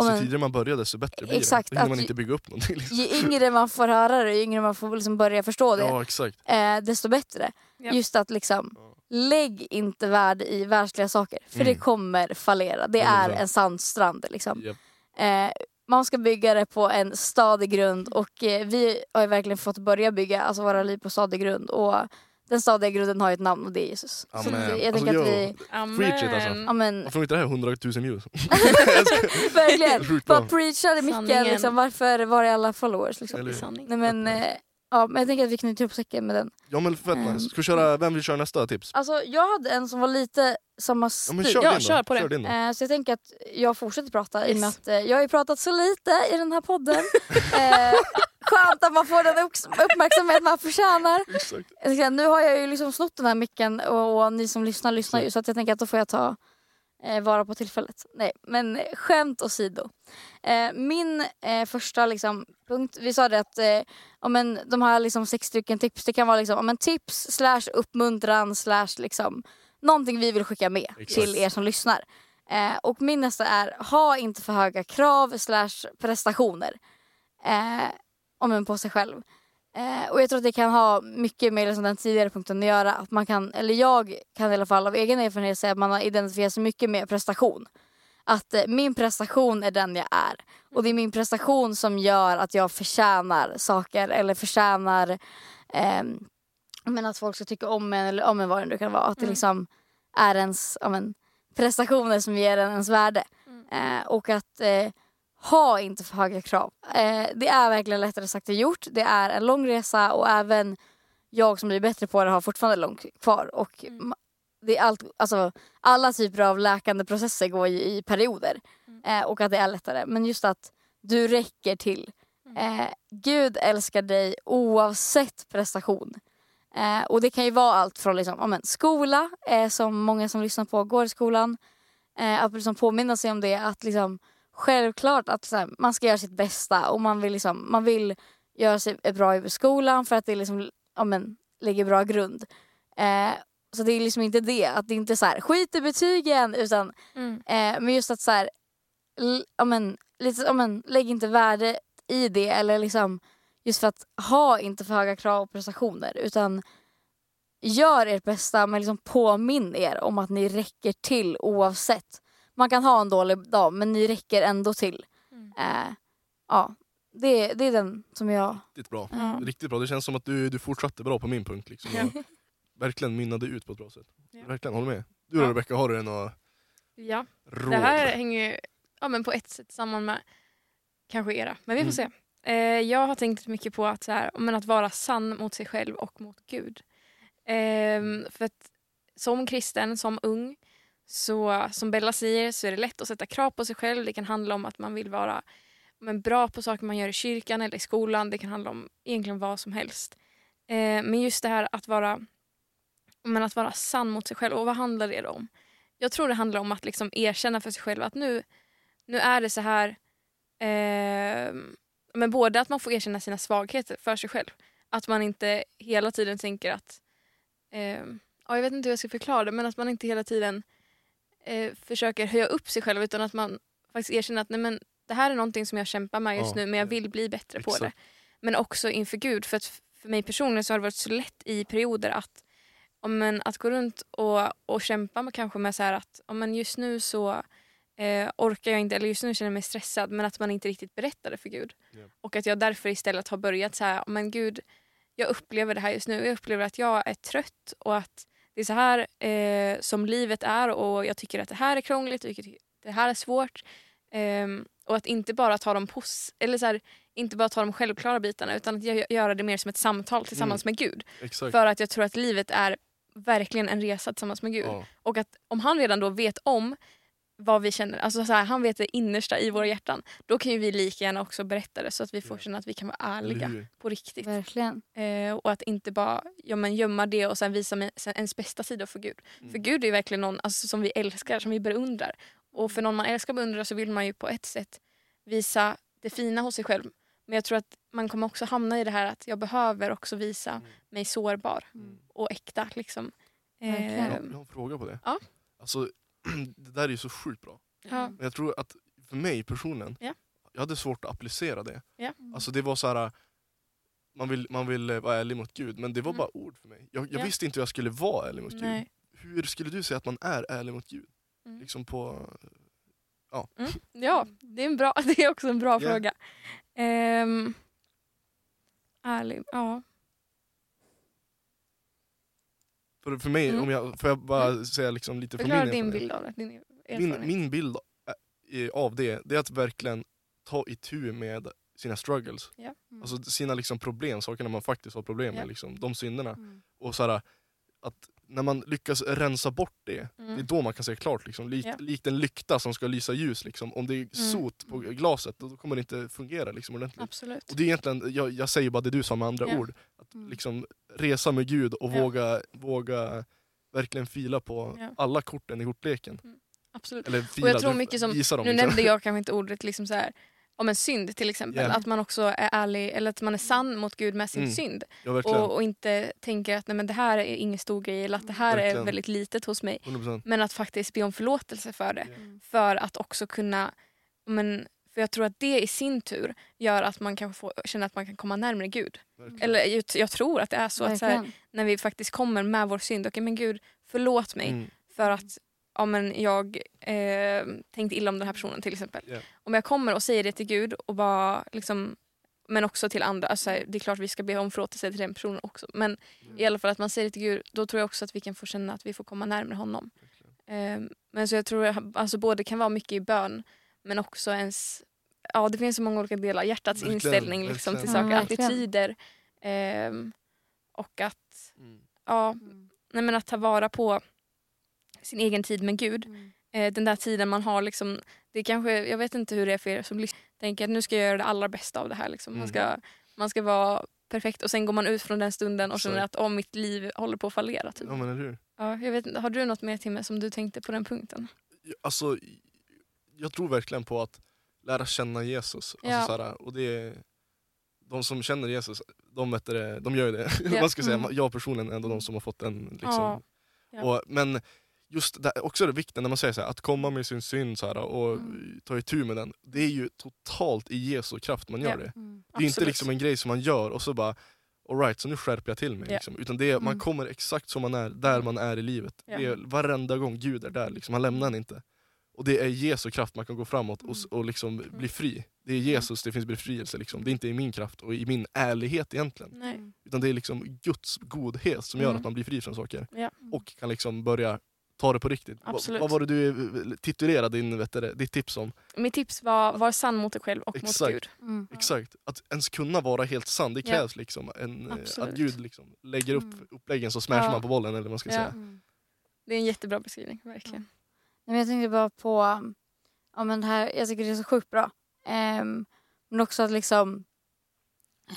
Ju men, tidigare man börjar desto bättre blir Exakt, det. Då hinner att man ju- inte bygga upp någonting. Liksom. ju yngre man får höra det, ju yngre man får liksom börja förstå det, Ja exakt. eh, desto bättre. Ja. Just att liksom, Ja. Lägg inte värde i världsliga saker. För Mm. det kommer fallera. Det är det en sandstrand. Liksom. Japp. Eh, man ska bygga det på en stadig grund och eh, vi har ju verkligen fått börja bygga alltså, våra liv på stadig grund. Och den stadiga grunden har ju ett namn och det är Jesus. Så Amen. det, jag Alltså, tänker att jag- vi, Preach it, alltså. ja men Varför inte det här 100 000 views? verkligen, bara bra. preacha det mycket. Sanningen. Liksom, varför var är alla followers? Liksom. Nej, men, eh, ja, men jag tänker att vi knyter ihop säcken med den. Ja men fett Ehm. nice. Ska vi köra, vem vill köra nästa tips? Alltså jag hade en som var lite samma Ja, stil. men kör Ja, kör på det. Kör din. Eh, så jag tänker att jag fortsätter prata i och med Yes. att eh, jag har ju pratat så lite i den här podden. eh, skönt att man får den upp- uppmärksamhet man förtjänar. Exakt. Nu har jag ju liksom snott den här micken och, och ni som lyssnar lyssnar ju så att jag tänker att då får jag ta eh, vara på tillfället. Nej, men skämt åsido. Eh, min eh, första liksom, punkt, vi sa det att eh, om en, de här liksom, sex stycken tips, det kan vara liksom, om en tips slash uppmuntran slash liksom, någonting vi vill skicka med Exakt. till er som lyssnar. Eh, och min nästa är, ha inte för höga krav slash prestationer eh, om en på sig själv. Eh, och jag tror att det kan ha mycket med liksom den tidigare punkten att göra. Att man kan, eller jag kan i alla fall av egen erfarenhet säga att man har identifierat sig mycket med prestation. Att eh, min prestation är den jag är. Och det är min prestation som gör att jag förtjänar saker eller förtjänar ehm, men att folk ska tycka om en eller om en vad det nu kan vara. Att det Mm. liksom är ens men, prestationer som ger en ens värde. Mm. Eh, och att eh, ha inte för höga krav. Eh, det är verkligen lättare sagt än gjort. Det är en lång resa och även jag som blir bättre på det har fortfarande långt kvar. Och Mm. Det är allt, alltså, alla typer av läkande processer går ju i perioder. Mm. Eh, och att det är lättare. Men just att du räcker till. Mm. Eh, Gud älskar dig oavsett prestation. Eh, och det kan ju vara allt från liksom, ja, men, skola, eh, som många som lyssnar på går i skolan. Eh, att liksom påminna sig om det. Att liksom, självklart att här, man ska göra sitt bästa och man vill, liksom, man vill göra sig bra i skolan för att det liksom, ja, men, lägger bra grund. Eh, så det är liksom inte det, att det inte är så här skit i betygen utan Mm. eh, men just att så här, ja, men, lite, ja, men, lägg inte värde i det eller liksom just för att ha inte för höga krav och prestationer utan gör ert bästa men liksom påminn er om att ni räcker till oavsett. Man kan ha en dålig dag men ni räcker ändå till. Mm. Eh, ja, det, det är den som jag... Riktigt bra. Ja. Riktigt bra. Det känns som att du, du fortsatte bra på min punkt. Liksom, verkligen mynnade ut på ett bra sätt. Ja. Verkligen, håller med. Du då Ja. Rebecka, har du några Ja. råd? Det här hänger ju ja, men på ett sätt samman med kanske era, men vi får se. Eh, jag har tänkt mycket på att, så här, men att vara sann mot sig själv och mot Gud. Ehm, för att som kristen, som ung, så som Bella säger så är det lätt att sätta krav på sig själv. Det kan handla om att man vill vara men, bra på saker man gör i kyrkan eller i skolan. Det kan handla om egentligen vad som helst. Eh, men just det här att vara, men att vara sann mot sig själv. Och vad handlar det om? Jag tror det handlar om att liksom erkänna för sig själv att nu, nu är det så här. Eh, men både att man får erkänna sina svagheter för sig själv. Att man inte hela tiden tänker att... Eh, ja, jag vet inte hur jag ska förklara det, men att man inte hela tiden eh, försöker höja upp sig själv utan att man faktiskt erkänner att nej, men, det här är någonting som jag kämpar med just Ja, nu men jag ja. vill bli bättre på det. Exakt. Men också inför Gud. För att för mig personligen så har det varit så lätt i perioder att, men, att gå runt och, och kämpa med kanske med så här att om men just nu så eh, orkar jag inte eller just nu känner jag mig stressad men att man inte riktigt berättar det för Gud. Ja. Och att jag därför istället har börjat så här, men Gud jag upplever det här just nu. Jag upplever att jag är trött och att det är så här eh, som livet är och jag tycker att det här är krångligt och det här är svårt. Ehm, och att inte bara ta de pos- eller så här, inte bara ta de självklara bitarna utan att gö- göra det mer som ett samtal tillsammans med Gud. Exakt. För att jag tror att livet är verkligen en resa tillsammans med Gud. Ja. Och att om han redan då vet om vad vi känner, alltså så här, han vet det innersta i våra hjärtan, då kan ju vi lika gärna också berätta det så att vi får känna att vi kan vara ärliga på riktigt. Verkligen. Eh, och att inte bara ja, men gömma det och sen visa ens bästa sida för Gud. Mm. För Gud är ju verkligen någon alltså, som vi älskar, som vi beundrar. Och för någon man älskar och beundrar så vill man ju på ett sätt visa det fina hos sig själv. Men jag tror att man kommer också hamna i det här att jag behöver också visa Mm. mig sårbar Mm. och äkta. Liksom. Verkligen. Jag, Eh, har, jag har en fråga på det. Ja. Alltså, det där är ju så sjukt bra. ja. Men jag tror att för mig personligen, Ja. jag hade svårt att applicera det. Ja. Alltså det var så här. Man vill, man vill eh, vara ärlig mot Gud, men det var Mm. bara ord för mig. Jag, jag Ja. visste inte hur jag skulle vara ärlig mot Gud. Nej. Hur skulle du säga att man är ärlig mot Gud? Mm. Liksom på... Ja, det är, en bra, det är också en bra Ja. fråga. Ehm, ärlig, ja. För, för mig, Mm. om jag, får jag bara säga liksom lite från min din bild av det. Din Min, erfarenhet. min bild eh, av det, det är att verkligen ta itu med sina struggles. Ja. Mm. Alltså sina liksom problem, sakerna man faktiskt har problem med, Ja. liksom, de synderna. Mm. Och så här, att när man lyckas rensa bort det, det är Mm. då man kan se klart. Liksom. Likt, Ja. likt en lykta som ska lysa ljus. Liksom. Om det är sot på glaset, då kommer det inte fungera liksom, ordentligt. Absolut. Och det är egentligen, jag, jag säger bara det du sa med andra Ja. ord. Att Mm. liksom resa med Gud och Ja. våga, våga verkligen fila på alla korten i kortleken. Absolut. Eller fila, Och jag tror mycket som, nu liksom. nämnde jag kanske inte ordet liksom så här, om en synd till exempel. Ja. Att man också är ärlig eller att man är sann mot Gud med sin Mm. synd. Ja. Och, och inte tänker att nej, men det här är ingen stor grej eller att det här är Verkligen. väldigt litet hos mig. 100%. Men att faktiskt be om förlåtelse för det. Mm. För att också kunna men, för jag tror att det i sin tur gör att man kanske får känna att man kan komma närmare Gud. Verkligen. Eller jag, jag tror att det är så. Att så här, när vi faktiskt kommer med vår synd. Okej men Gud förlåt mig Mm. för att ja, men jag eh, tänkte illa om den här personen till exempel. Ja. Om jag kommer och säger det till Gud och bara liksom men också till andra. Alltså, det är klart vi ska be om förlåtelse till den personen också. Men i alla fall att man säger det till Gud, då tror jag också att vi kan få känna att vi får komma närmare honom. Eh, men så jag tror att alltså, både kan vara mycket i bön men också ens, ja det finns så många olika delar. Hjärtats Verkligen, inställning liksom, till saker, verkligen. attityder. ehm, och att, Mm. ja, Mm. nej, men att ta vara på sin egen tid med Gud. Mm. Eh, den där tiden man har liksom, det kanske, jag vet inte hur det är för er som lyssnar, tänker att nu ska jag göra det allra bästa av det här. Liksom. Man, Mm. ska, man ska vara perfekt och sen går man ut från den stunden och känner att oh, mitt liv håller på att fallera. Typ. Ja men eller hur? Ja, jag vet, har du något mer Timme som du tänkte på den punkten? Alltså, jag tror verkligen på att lära känna Jesus. Alltså, Ja. såhär, och det är, de som känner Jesus, de, vet det, de gör ju det. Ja. Man ska säga, Mm. jag personligen är ändå de som har fått en liksom. Ja. Och, men just det, också det viktiga när man säger så här, att komma med sin synd så här, och Mm. ta itu med den. Det är ju totalt i Jesu kraft man gör Ja. det. Mm. Det är inte Absolut. liksom en grej som man gör och så bara alright, så nu skärper jag till mig. Ja. Liksom. Utan det är, man Mm. kommer exakt som man är, där man är i livet. Ja. Det är varenda gång Gud är där, liksom. han lämnar en inte. Och det är Jesu kraft man kan gå framåt och, s- och liksom Mm. bli fri. Det är Jesus det finns befrielse. Liksom. Det är inte i min kraft och i min ärlighet egentligen. Nej. Mm. Utan det är liksom Guds godhet som gör Mm. att man blir fri från saker. Och kan liksom börja ta det på riktigt. Absolut. vad var det du eh, titulerade din, vet du, det, ditt tips om? Mitt tips var var sann mot dig själv och Exakt. mot Gud. Mm. Exakt, att ens kunna vara helt sann, det Ja. krävs liksom en, eh, Absolut. att Gud liksom lägger upp Mm. uppläggen så smashar Ja. man på bollen eller vad man ska Ja. säga. Mm. Det är en jättebra beskrivning, verkligen. Men jag tänkte bara på, ja, men det här, jag tycker det är så sjukt bra. Ehm, men också att liksom,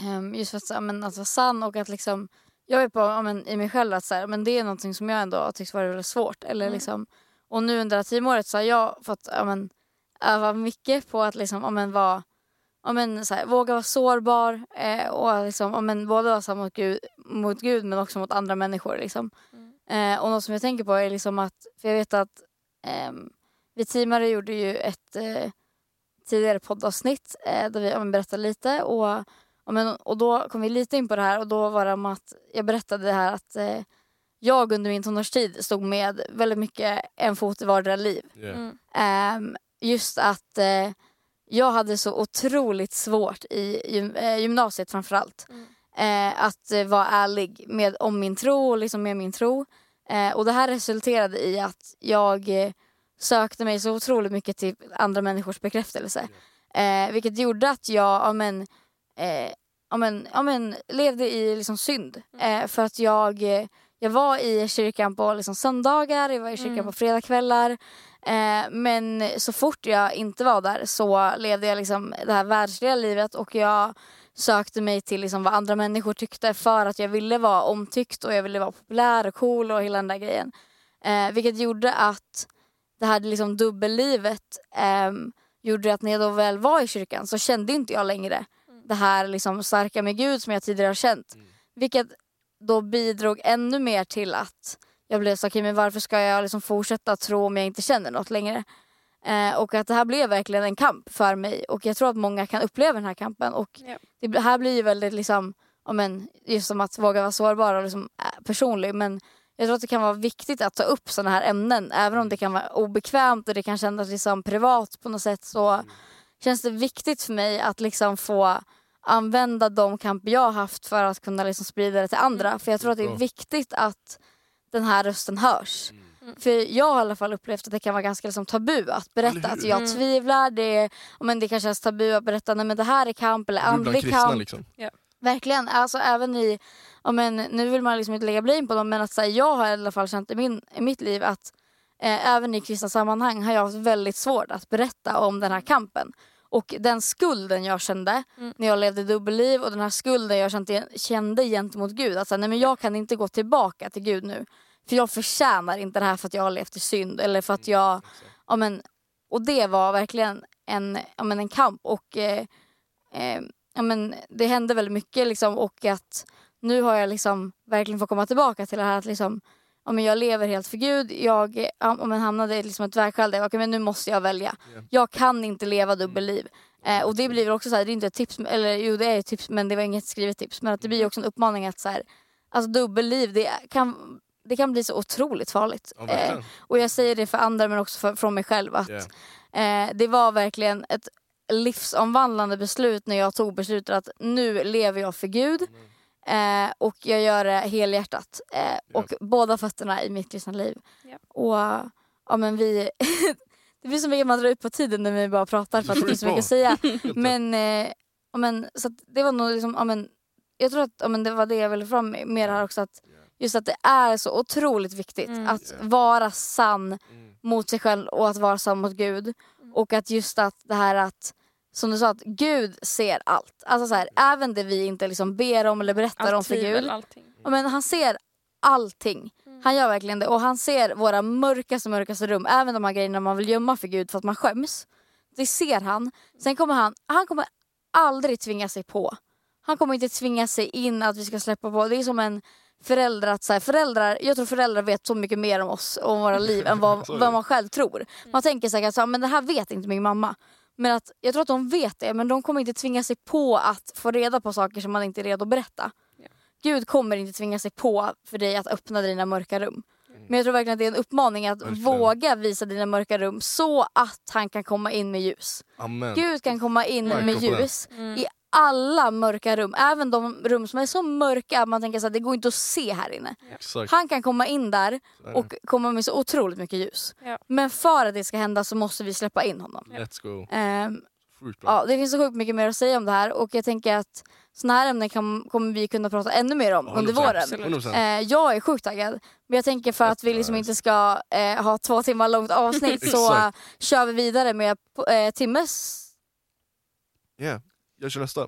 ehm, just för att, ja, men, att vara sann och att liksom, jag är på ja, men, i mig själv att så här, men det är någonting som jag ändå har tyckt varit väldigt svårt. Eller, Mm. liksom, och nu under det här teamåret så har jag fått ja, men, öva mycket på att liksom, ja, men, vara Ja, men, så här, våga vara sårbar eh, och liksom, ja, men, både vara mot Gud, mot Gud men också mot andra människor. Liksom. Mm. Eh, och något som jag tänker på är liksom att, för jag vet att ehm, vi teamare gjorde ju ett eh, tidigare poddavsnitt eh, där vi ja, men berättade lite och, ja, men, och då kom vi lite in på det här och då var det om att jag berättade det här att eh, jag under min tonårstid stod med väldigt mycket en fot i vardera liv. Yeah. Mm. Ehm, just att eh, jag hade så otroligt svårt i gym- eh, gymnasiet framförallt. Mm. Eh, att eh, vara ärlig med, om min tro och liksom med min tro. Eh, och det här resulterade i att jag eh, sökte mig så otroligt mycket till andra människors bekräftelse. Eh, vilket gjorde att jag ja, men, eh, ja, men, ja, men, levde i liksom, synd. Eh, för att jag, eh, jag var i kyrkan på liksom, söndagar, jag var i kyrkan Mm. på fredagskvällar. Eh, men så fort jag inte var där så levde jag liksom det här världsliga livet och jag sökte mig till liksom vad andra människor tyckte för att jag ville vara omtyckt och jag ville vara populär och cool och hela den där grejen. Eh, vilket gjorde att det här liksom dubbellivet ehm, gjorde att när jag då väl var i kyrkan så kände inte jag längre det här liksom starka med Gud som jag tidigare har känt. Mm. Vilket då bidrog ännu mer till att jag blev så okej men varför ska jag liksom fortsätta tro om jag inte känner något längre? Eh, och att det här blev verkligen en kamp för mig och jag tror att många kan uppleva den här kampen och Ja. det här blir ju väldigt liksom, ja, men, just som att våga vara sårbar och liksom, äh, personlig men jag tror att det kan vara viktigt att ta upp sådana här ämnen även om det kan vara obekvämt och det kan kännas liksom privat på något sätt så känns det viktigt för mig att liksom få använda de kamper jag har haft för att kunna liksom sprida det till andra. För jag tror att det är viktigt att den här rösten hörs. Mm. För jag har i alla fall upplevt att det kan vara ganska liksom tabu att berätta att jag Mm. tvivlar. Det, är, ja, men det kan kännas tabu att berätta nej, men det här är kamp eller andlig kristna kamp. liksom. Verkligen, alltså även i, ja, men, nu vill man liksom inte lägga blame på dem men att här, jag har i alla fall känt i, min, i mitt liv att eh, även i kristna sammanhang har jag haft väldigt svårt att berätta om den här kampen. Och den skulden jag kände Mm. när jag levde dubbelliv och den här skulden jag kände, kände gentemot Gud. Att här, nej, men jag kan inte gå tillbaka till Gud nu. För jag förtjänar inte det här för att jag har levt i synd eller för att jag ja, men, och det var verkligen en, ja, men en kamp och eh, eh, ja, men, det hände väldigt mycket liksom, och att nu har jag liksom verkligen fått komma tillbaka till det här att liksom, ja, men jag lever helt för Gud. Jag ja, men hamnade i liksom ett vägskäl där jag okay, men nu måste jag välja. Ja. Jag kan inte leva dubbelliv. Eh, och det blir väl också så här, det är inte ett tips, eller jo det är ett tips men det var inget skrivet tips. Men att det blir också en uppmaning att så här, alltså dubbelliv det kan, det kan bli så otroligt farligt. Ja, Eh, och jag säger det för andra men också för, från mig själv att Yeah. eh, det var verkligen ett livsomvandlande beslut när jag tog beslutet att nu lever jag för Gud eh, och jag gör det helhjärtat. Eh, och båda fötterna i mitt kristna liv. Ja. Och ja men vi Det blir så mycket man drar ut på tiden när vi bara pratar för att det finns så mycket att säga. Men, eh, ja, men, så att det var nog liksom, ja, men, jag tror att ja, men det var det jag ville fram med här också. Att just att det är så otroligt viktigt Mm. att Ja. vara sann Mm. mot sig själv och att vara sann mot Gud. Och att just att det här att, som du sa, att Gud ser allt. Alltså så här, även det vi inte liksom ber om eller berättar om Allt för tvivel, Gud. allting. Men han ser allting. Mm. Han gör verkligen det. Och han ser våra mörkaste, mörkaste rum. Även de här grejerna man vill gömma för Gud för att man skäms. Det ser han. Sen kommer han, han kommer aldrig tvinga sig på. Han kommer inte tvinga sig in att vi ska släppa på. Det är som en föräldrar att så här, föräldrar, jag tror föräldrar vet så mycket mer om oss och om våra liv än vad, vad man själv tror. Man tänker säkert så här, men det här vet inte min mamma. Men att, jag tror att de vet det men de kommer inte tvinga sig på att få reda på saker som man inte är redo att berätta. Ja. Gud kommer inte tvinga sig på för dig att öppna dina mörka rum. Men jag tror verkligen att det är en uppmaning att Verkligen. våga visa dina mörka rum så att han kan komma in med ljus. Amen. Gud kan komma in Verkligen med ljus Mm. i alla mörka rum. Även de rum som är så mörka att man tänker att det går inte att se här inne. Exakt. Han kan komma in där och komma med så otroligt mycket ljus. Ja. Men för att det ska hända så måste vi släppa in honom. Let's go. Ehm, ja, det finns så sjukt mycket mer att säga om det här och jag tänker att såna här ämnen kan, kommer vi kunna prata ännu mer om under 100%. våren. Absolut. 100%. Eh, jag är sjukt taggad. Men jag tänker för att vi liksom inte ska eh, ha två timmar långt avsnitt så kör vi vidare med eh, Timmes... Yeah. Jag kör nästa.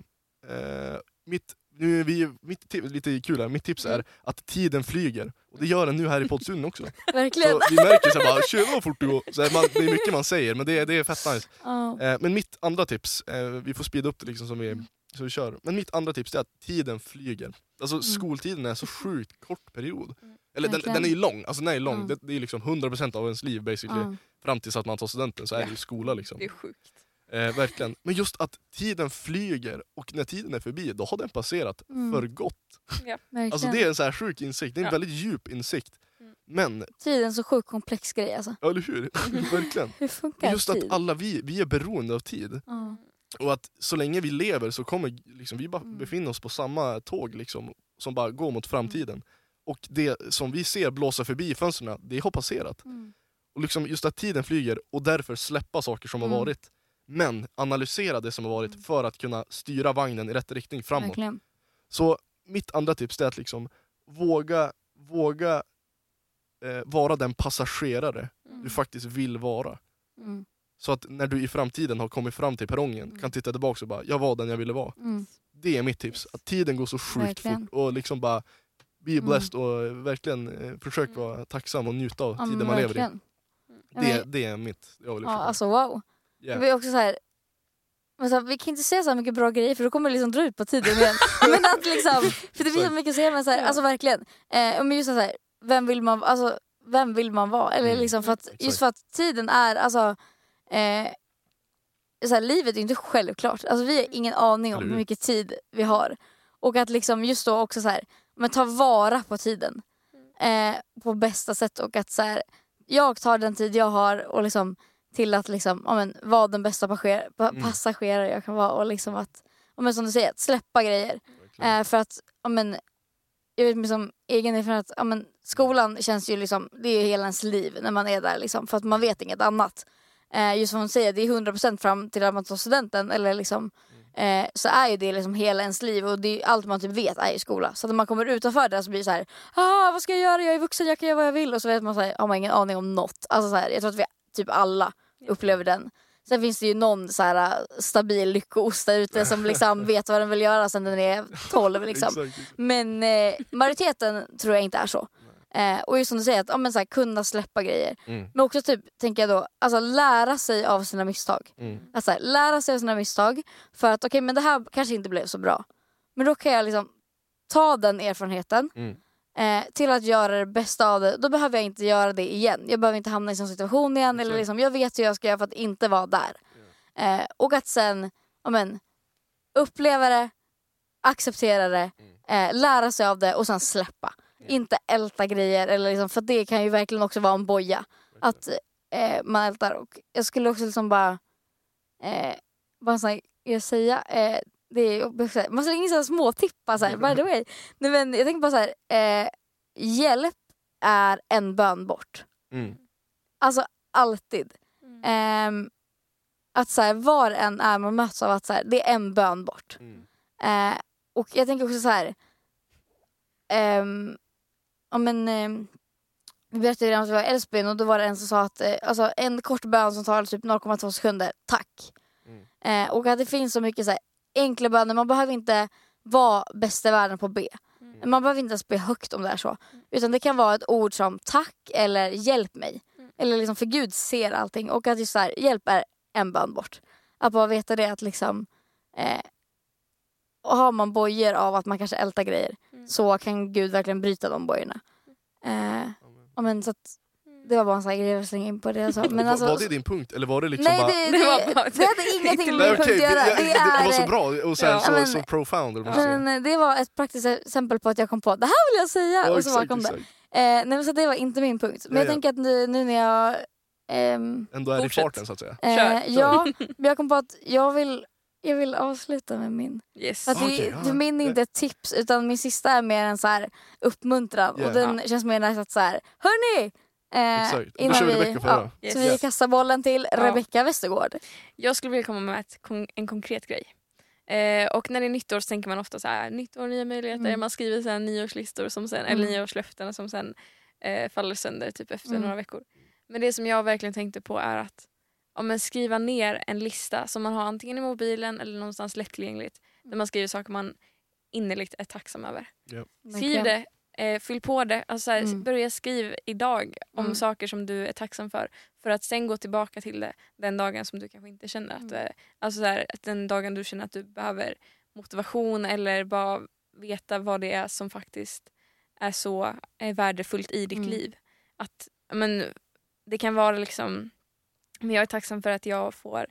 Eh, mitt, nu är vi, mitt lite kul här, mitt tips är att tiden flyger. Och det gör den nu här i poddstudion också. Verkligen. Så vi märker såhär bara, tjena vad fort det går. Så här, man, det är mycket man säger men det, är- det är fett nice. Ja. Eh, men mitt andra tips, eh, vi får speeda upp det liksom som vi, så vi kör. Men mitt andra tips är att tiden flyger. Alltså skoltiden är så sjukt kort period. Eller den, den är ju lång, alltså den är lång. Ja. Det, det är liksom 100% av ens liv basically. Ja. Fram tills att man tar studenten så är det ju skola liksom. Det är sjukt. Eh, verkligen. Men just att tiden flyger och när tiden är förbi, då har den passerat Mm. för gott. Verkligen. Alltså det är en så här sjuk insikt, det är en Ja. väldigt djup insikt. Mm. Men, Tiden är så sjukt komplex grej alltså. ja, eller hur? verkligen. Hur funkar Just tid? att alla vi, vi är beroende av tid. Ja. Och att så länge vi lever så kommer liksom, vi bara Mm. befinna oss på samma tåg liksom, som bara går mot framtiden. Och det som vi ser blåsa förbi fönstren, det har passerat. Mm. Och liksom just att tiden flyger och därför släppa saker som Mm. har varit. Men analysera det som har varit för att kunna styra vagnen i rätt riktning framåt. Verkligen. Så mitt andra tips är att liksom våga, våga eh, vara den passagerare du faktiskt vill vara. Mm. Så att när du i framtiden har kommit fram till perrongen kan titta tillbaka och bara, jag var den jag ville vara. Mm. Det är mitt tips. Att tiden går så sjukt Verkligen. fort och liksom bara be Mm. blessed och verkligen eh, försök vara tacksam och njuta av Ja, tiden man lever i. Ja, Det, det är mitt jag vill Ja, alltså wow. Yeah. Vi är också så här, men så här, vi kan inte säga så här mycket bra grejer för då kommer det liksom dra ut på tiden igen. men att liksom, för det finns så mycket att säga men så här, alltså verkligen. Eh, men just så här, vem vill man, alltså, vem vill man vara? Eller Mm, liksom för att, exakt. just för att tiden är, alltså eh, så här, livet är inte självklart. Alltså, vi har ingen aning om hur hur? mycket tid vi har. Och att liksom just då också så här, men ta vara på tiden. Eh, på bästa sätt och att så här, jag tar den tid jag har och liksom till att liksom, ja, men, vara den bästa passager- Mm. passagerare jag kan vara och liksom att, ja, men, som du säger, att släppa grejer. Eh, för att, ja, men, jag vet liksom egen erfarenhet, ja, men, skolan känns ju liksom, det är ju hela ens liv när man är där liksom, för att man vet inget annat. Eh, just som hon säger, det är 100% fram till att man tar studenten eller liksom, Mm. eh, så är ju det liksom hela ens liv och det är, allt man typ vet är ju skola. Så när man kommer utanför det så blir det så här, ah, vad ska jag göra? Jag är vuxen, jag kan göra vad jag vill. Och så vet man så här, har man ingen aning om något. Alltså så här, jag tror att vi typ alla upplever den. Sen finns det ju någon så här, äh, stabil lyckoost där ute som liksom vet vad den vill göra sen den är 12. Liksom. Men eh, majoriteten tror jag inte är så. Eh, och just som du säger, att ja, men så här, kunna släppa grejer. Mm. Men också typ, tänker jag då, alltså lära sig av sina misstag. Mm. Att så här, lära sig av sina misstag för att okej men det här kanske inte blev så bra. Men då kan jag liksom ta den erfarenheten Mm. Eh, till att göra det bästa av det. Då behöver jag inte göra det igen. Jag behöver inte hamna i en sån situation igen. Eller liksom, jag vet hur jag ska göra för att inte vara där. Eh, och att sen ja, men, uppleva det, acceptera det, eh, lära sig av det och sen släppa. Inte älta grejer, eller liksom, för det kan ju verkligen också vara en boja. Att eh, man ältar. Och jag skulle också liksom bara, eh, bara här, jag säga, eh, det är, också- man slänger in sådana små tippar så här, by the way. Nej, men jag tänker bara så här, eh, hjälp är en bön bort. Mm. Alltså alltid. Ehm, att så här, var en är man möts av att så här, det är en bön bort. Mm. Eh, och jag tänker också så här. ehm, ja, men, ehm, vi berättade redan att vi var i Älvsbyn och då var det en som sa att eh, alltså, en kort bön som tar typ 0,2 sekunder, tack. Mm. Eh, och att det finns så mycket så här, enkla böner, man behöver inte vara bäst i världen på att be. Man behöver inte ens be högt om det är så. Utan det kan vara ett ord som tack eller hjälp mig. Eller liksom för Gud ser allting och att just så här, hjälp är en bön bort. Att bara veta det att liksom eh, och har man bojor av att man kanske ältar grejer så kan Gud verkligen bryta de bojorna. Eh, ja, men, så att, det var bara en sån här grej jag ville slänga in på det jag sa. Men alltså, var det din punkt eller var det liksom nej bara... det, Det det, var bara- det hade ingenting med Nej, min punkt att göra. det, Det, det, var så bra och sen Ja. så, Men- så profound. eller vad man Ja, men, eh, det var ett praktiskt exempel på att jag kom på det här vill jag säga Ja, och så bara exakt, det. Eh, nej, så det var inte min punkt. Men Ja, jag ja. tänker att nu, nu när jag... ehm, Ändå är det i Fortsätt. farten så att säga. eh, ja, men jag kom på att jag vill, jag vill avsluta med min. Yes. Att Okej, det, min är inte ett tips utan min sista är mer en så här uppmuntran Ja. och den känns mer nice att så här, hörni! Eh, Exakt. Då innan kör vi vi, Rebecca före. Yes. Så vi kastar bollen till Ja. Rebecca Westergård. Jag skulle vilja komma med ett, en konkret grej. Eh, och när det är nyttår så tänker man ofta så här, nytt år, nya möjligheter. Mm. Man skriver så här nyårslistor som sen, eller Mm. nyårslöften som sen eh, faller sönder typ efter Mm. några veckor. Men det som jag verkligen tänkte på är att ja, men skriva ner en lista som man har antingen i mobilen eller någonstans lättillgängligt. Där man skriver saker man innerligt är tacksam över. Skriv det, eh, fyll på det. Alltså så här, Mm. Börja skriv idag om Mm. saker som du är tacksam för. För att sen gå tillbaka till det den dagen som du kanske inte känner att Mm. du är, Alltså så här, att den dagen du känner att du behöver motivation eller bara veta vad det är som faktiskt är så är värdefullt i ditt Mm. liv. Att, men, det kan vara liksom, men jag är tacksam för att jag får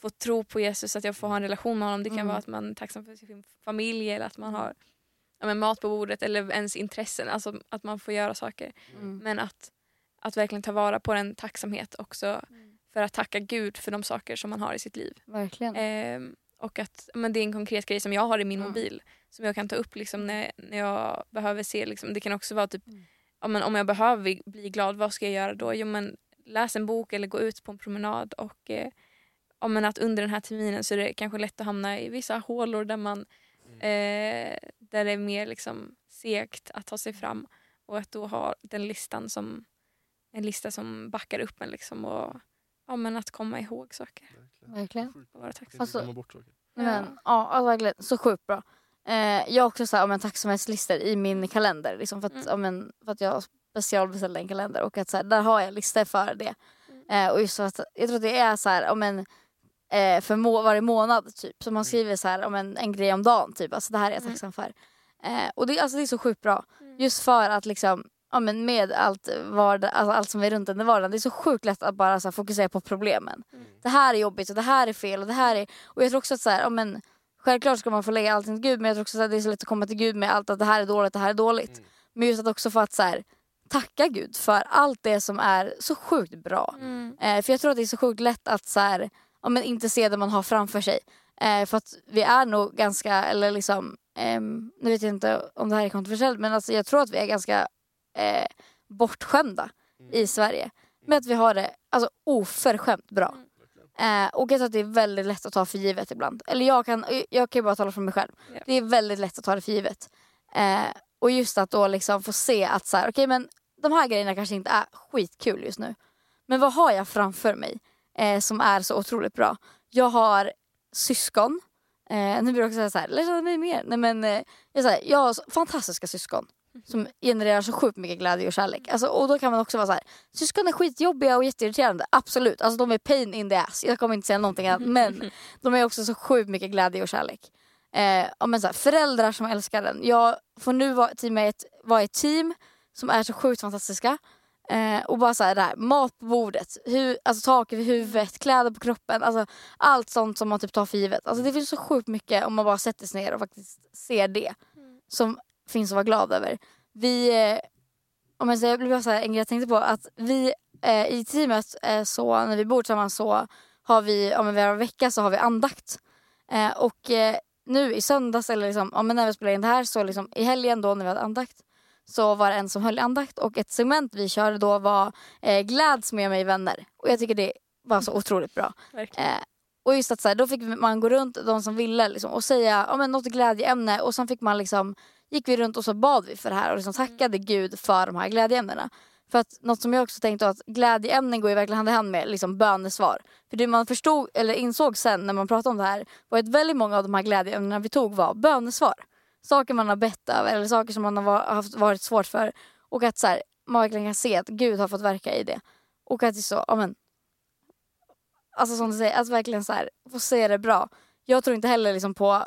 få tro på Jesus, att jag får ha en relation med honom. Det kan Mm. vara att man är tacksam för sin familj eller att man har ja, men mat på bordet eller ens intressen. Alltså att man får göra saker. Mm. Men att, att verkligen ta vara på den tacksamhet också för att tacka Gud för de saker som man har i sitt liv. Verkligen. Ehm, och att men det är en konkret grej som jag har i min Mm. mobil som jag kan ta upp liksom, när, när jag behöver se. Liksom, det kan också vara typ Mm. ja, men om jag behöver bli- bli glad, vad ska jag göra då? Jo, men läs en bok eller gå ut på en promenad. Och, eh, ja, men att under den här terminen så är det kanske lätt att hamna i vissa hålor där, man, eh, där det är mer liksom, segt att ta sig fram. Och att då ha den listan som en lista som backar upp en. Liksom, och ja, men att komma ihåg saker Verkligen. och vara tacksam. Alltså- glömma bort saker. Men, ja, alltså, verkligen. Så sjukt bra. Eh, jag har också så här, om en tacksamhetslistor i min kalender. Liksom, för, att, Mm. om en, för att jag specialbeställde en kalender och att så här, där har jag listor för det. Eh, och just att, jag tror att det är så här, om en, eh, för må, varje månad typ. Så man skriver så här, om en, en grej om dagen. Typ. Alltså, det här är jag Mm. tacksam för. Eh, och det, alltså, det är så sjukt bra. Mm. Just för att liksom, ja, men med allt, vardag, alltså, allt som är runt en i vardagen. Det är så sjukt lätt att bara så här, fokusera på problemen. Mm. Det här är jobbigt och det här är fel och det här är... Och jag tror också att så här, ja, men, självklart ska man få lägga allting till Gud men jag tror också att det är så lätt att komma till Gud med allt att det här är dåligt, det här är dåligt. Mm. Men just att också få att så här, tacka Gud för allt det som är så sjukt bra. Mm. Eh, för jag tror att det är så sjukt lätt att så här, ja, men inte se det man har framför sig. Eh, för att vi är nog ganska, eller liksom, ehm, nu vet jag inte om det här är kontroversiellt men alltså jag tror att vi är ganska eh, bortskämda Mm. i Sverige. Med att vi har det alltså, oförskämt bra. Eh, och jag tror att det är väldigt lätt att ta för givet ibland. Eller jag kan, jag kan ju bara tala för mig själv. Ja. Det är väldigt lätt att ta det för givet. Eh, och just att då liksom få se att så här, okej men de här grejerna kanske inte är skitkul just nu. Men vad har jag framför mig eh, som är så otroligt bra? Jag har syskon. Eh, nu brukar jag också säga så här, lär känna mig mer. Nej, men, eh, jag, säger, jag har så fantastiska syskon som genererar så sjukt mycket glädje och kärlek. Alltså, och då kan man också vara så här, syskon är skitjobbiga och jätteirriterande. Absolut, alltså, de är pain in the ass. Jag kommer inte säga någonting annat. Men de är också så sjukt mycket glädje och kärlek. Eh, men så här, föräldrar som älskar den. Jag får nu vara, vara i ett team som är så sjukt fantastiska. Eh, och bara så här, här, mat på bordet, hu, alltså tak över huvudet, kläder på kroppen. Alltså, allt sånt som man typ tar för givet. Alltså, det finns så sjukt mycket om man bara sätter sig ner och faktiskt ser det. Som finns att vara glad över. Vi, eh, om jag säger, det blir bara så här, en grej jag tänkte på. Att vi eh, i teamet, eh, så, när vi bor tillsammans så har vi, om vi har en vecka så har vi andakt. Eh, och eh, nu i söndags, eller liksom, men när vi spelade in det här, så liksom, i helgen då när vi hade andakt så var det en som höll andakt och ett segment vi körde då var eh, Gläds med mig vänner. Och jag tycker det var så otroligt bra. Eh, och just att så här, då fick man gå runt, de som ville, liksom, och säga ja, men något glädjeämne och sen fick man liksom, gick vi runt och så bad vi för det här och liksom tackade Gud för de här glädjeämnena. För att något som jag också tänkte att glädjeämnen går ju verkligen hand i hand med liksom bönesvar. För det man förstod, eller insåg sen när man pratade om det här var att väldigt många av de här glädjeämnena vi tog var bönesvar. Saker man har bett över eller saker som man har haft varit svårt för. Och att så här, man verkligen kan se att Gud har fått verka i det. Och att det är så, ja men. Alltså som du säger, att verkligen så här, få se det bra. Jag tror inte heller liksom på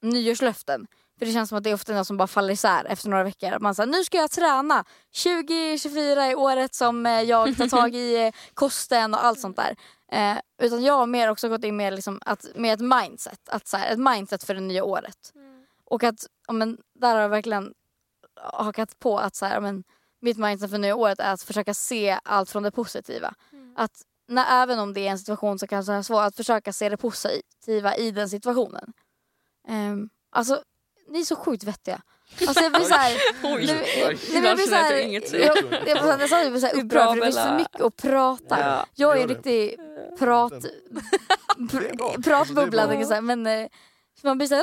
nyårslöften. För det känns som att det är ofta något som bara faller isär efter några veckor. Man säger nu ska jag träna. 2024 är året som eh, jag tar tag i eh, kosten och allt sånt där. Eh, utan jag har mer också gått in med, liksom att, med ett mindset. Att, så här, ett mindset för det nya året. Och att ja, men, där har jag verkligen hakat på att så här, ja, men, mitt mindset för nya året är att försöka se allt från det positiva. Att när, även om det är en situation som kanske är svår, att försöka se det positiva i den situationen. Um, alltså, ni är så sjukt vettiga. Alltså jag blir såhär... Oj, nu- oj. nu jag blir jag såhär- jag inget säger. jag, jag, jag, nästan blir såhär upprörd för det finns så mycket att prata. Ja. Jag är en riktig prat, är bra. pr- pratbubbla. Alltså, jag men eh, man blir såhär...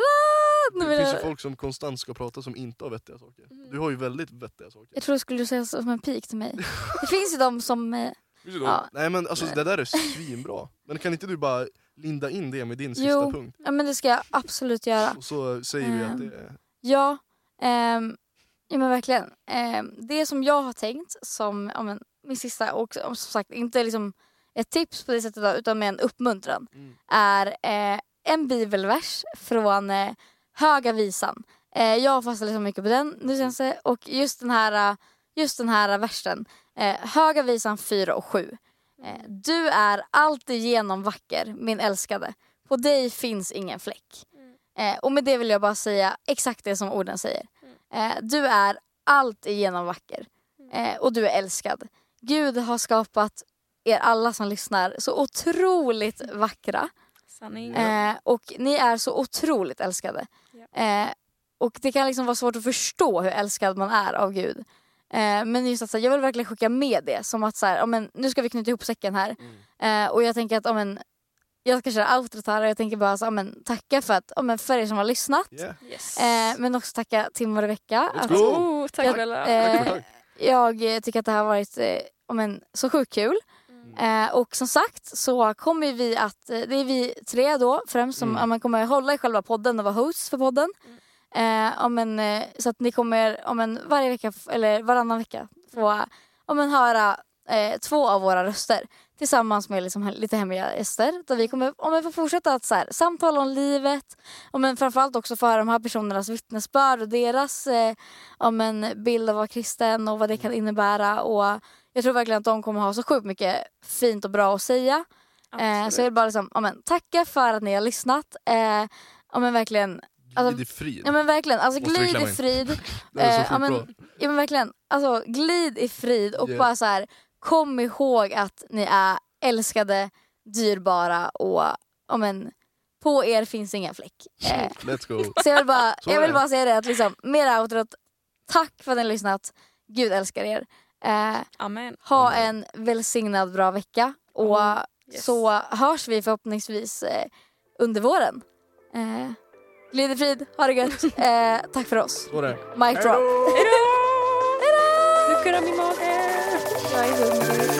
Det finns ju folk som konstant ska prata som inte har vettiga saker. Du har ju väldigt vettiga saker. jag tror du skulle säga som en pik till mig. Det finns ju de som... eh, då? Ja. Nej men alltså det där är svinbra. Men kan inte du bara linda in det med din sista Jo. punkt? Ja men det ska jag absolut göra. Och så säger vi att Ehm. det är... Ja, ehm, ja men verkligen. Ehm, det som jag har tänkt som ja, men, min sista och som sagt inte liksom ett tips på det sättet utan med en uppmuntran Mm. är eh, en bibelvers från eh, Höga visan. Eh, jag har fastnat liksom mycket på den nu senaste och just den här, eh, just den här versen. Eh, Höga visan 4 och 7. Eh, du är alltigenom vacker, min älskade. På dig finns ingen fläck. Eh, och med det vill jag bara säga exakt det som orden säger. Eh, du är alltigenom vacker. Eh, och du är älskad. Gud har skapat er alla som lyssnar så otroligt vackra. Sanning. Eh, och ni är så otroligt älskade. Eh, och det kan liksom vara svårt att förstå hur älskad man är av Gud. Eh, men just att här, jag vill verkligen skicka med det. Som att så här, ja, men, nu ska vi knyta ihop säcken här. Eh, och jag tänker att ja, men, jag ska köra outrot här och jag tänker bara så, ja, men, tacka för, att, ja, men, för er som har lyssnat. Yeah. Yes. Eh, men också tacka Tim och Att, go! oh, tack jag, eh, jag tycker att det här har varit eh, ja, men, så sjukt kul. Eh, och som sagt så kommer vi att, eh, det är vi tre då främst som Mm. man kommer hålla i själva podden och vara hosts för podden. Eh, ja, men, eh, så att ni kommer ja, men, varje vecka eller varannan vecka få ja, men, höra eh, två av våra röster tillsammans med liksom, lite hemliga gäster. Där vi kommer ja, men, få fortsätta att så här, samtala om livet men, framförallt också få höra de här personernas vittnesbörd och deras eh, ja, men, bild av att vara kristen och vad det kan innebära. Och jag tror verkligen att de kommer ha så sjukt mycket fint och bra att säga. Eh, så jag vill bara liksom, ja, men, tacka för att ni har lyssnat. Eh, ja, men verkligen, Alltså- Glid i frid. ja, men verkligen alltså, Måste glid i frid. eh, ja, men-. Ja men verkligen, alltså glid i frid och Yeah. bara så här, kom ihåg att ni är älskade, dyrbara och ja, men, på er finns inga fläck. Eh, Let's go. så jag vill bara, jag vill bara säga det att liksom, mer outrot, tack för att ni har lyssnat, Gud älskar er. Eh, Amen. ha en välsignad bra vecka och Mm, yes. så hörs vi förhoppningsvis eh, under våren. Eh, glid i frid, ha det gött. Eh, tack för oss. Mic drop. Hejdå! Nu kurrar min mage. Jag är hungrig.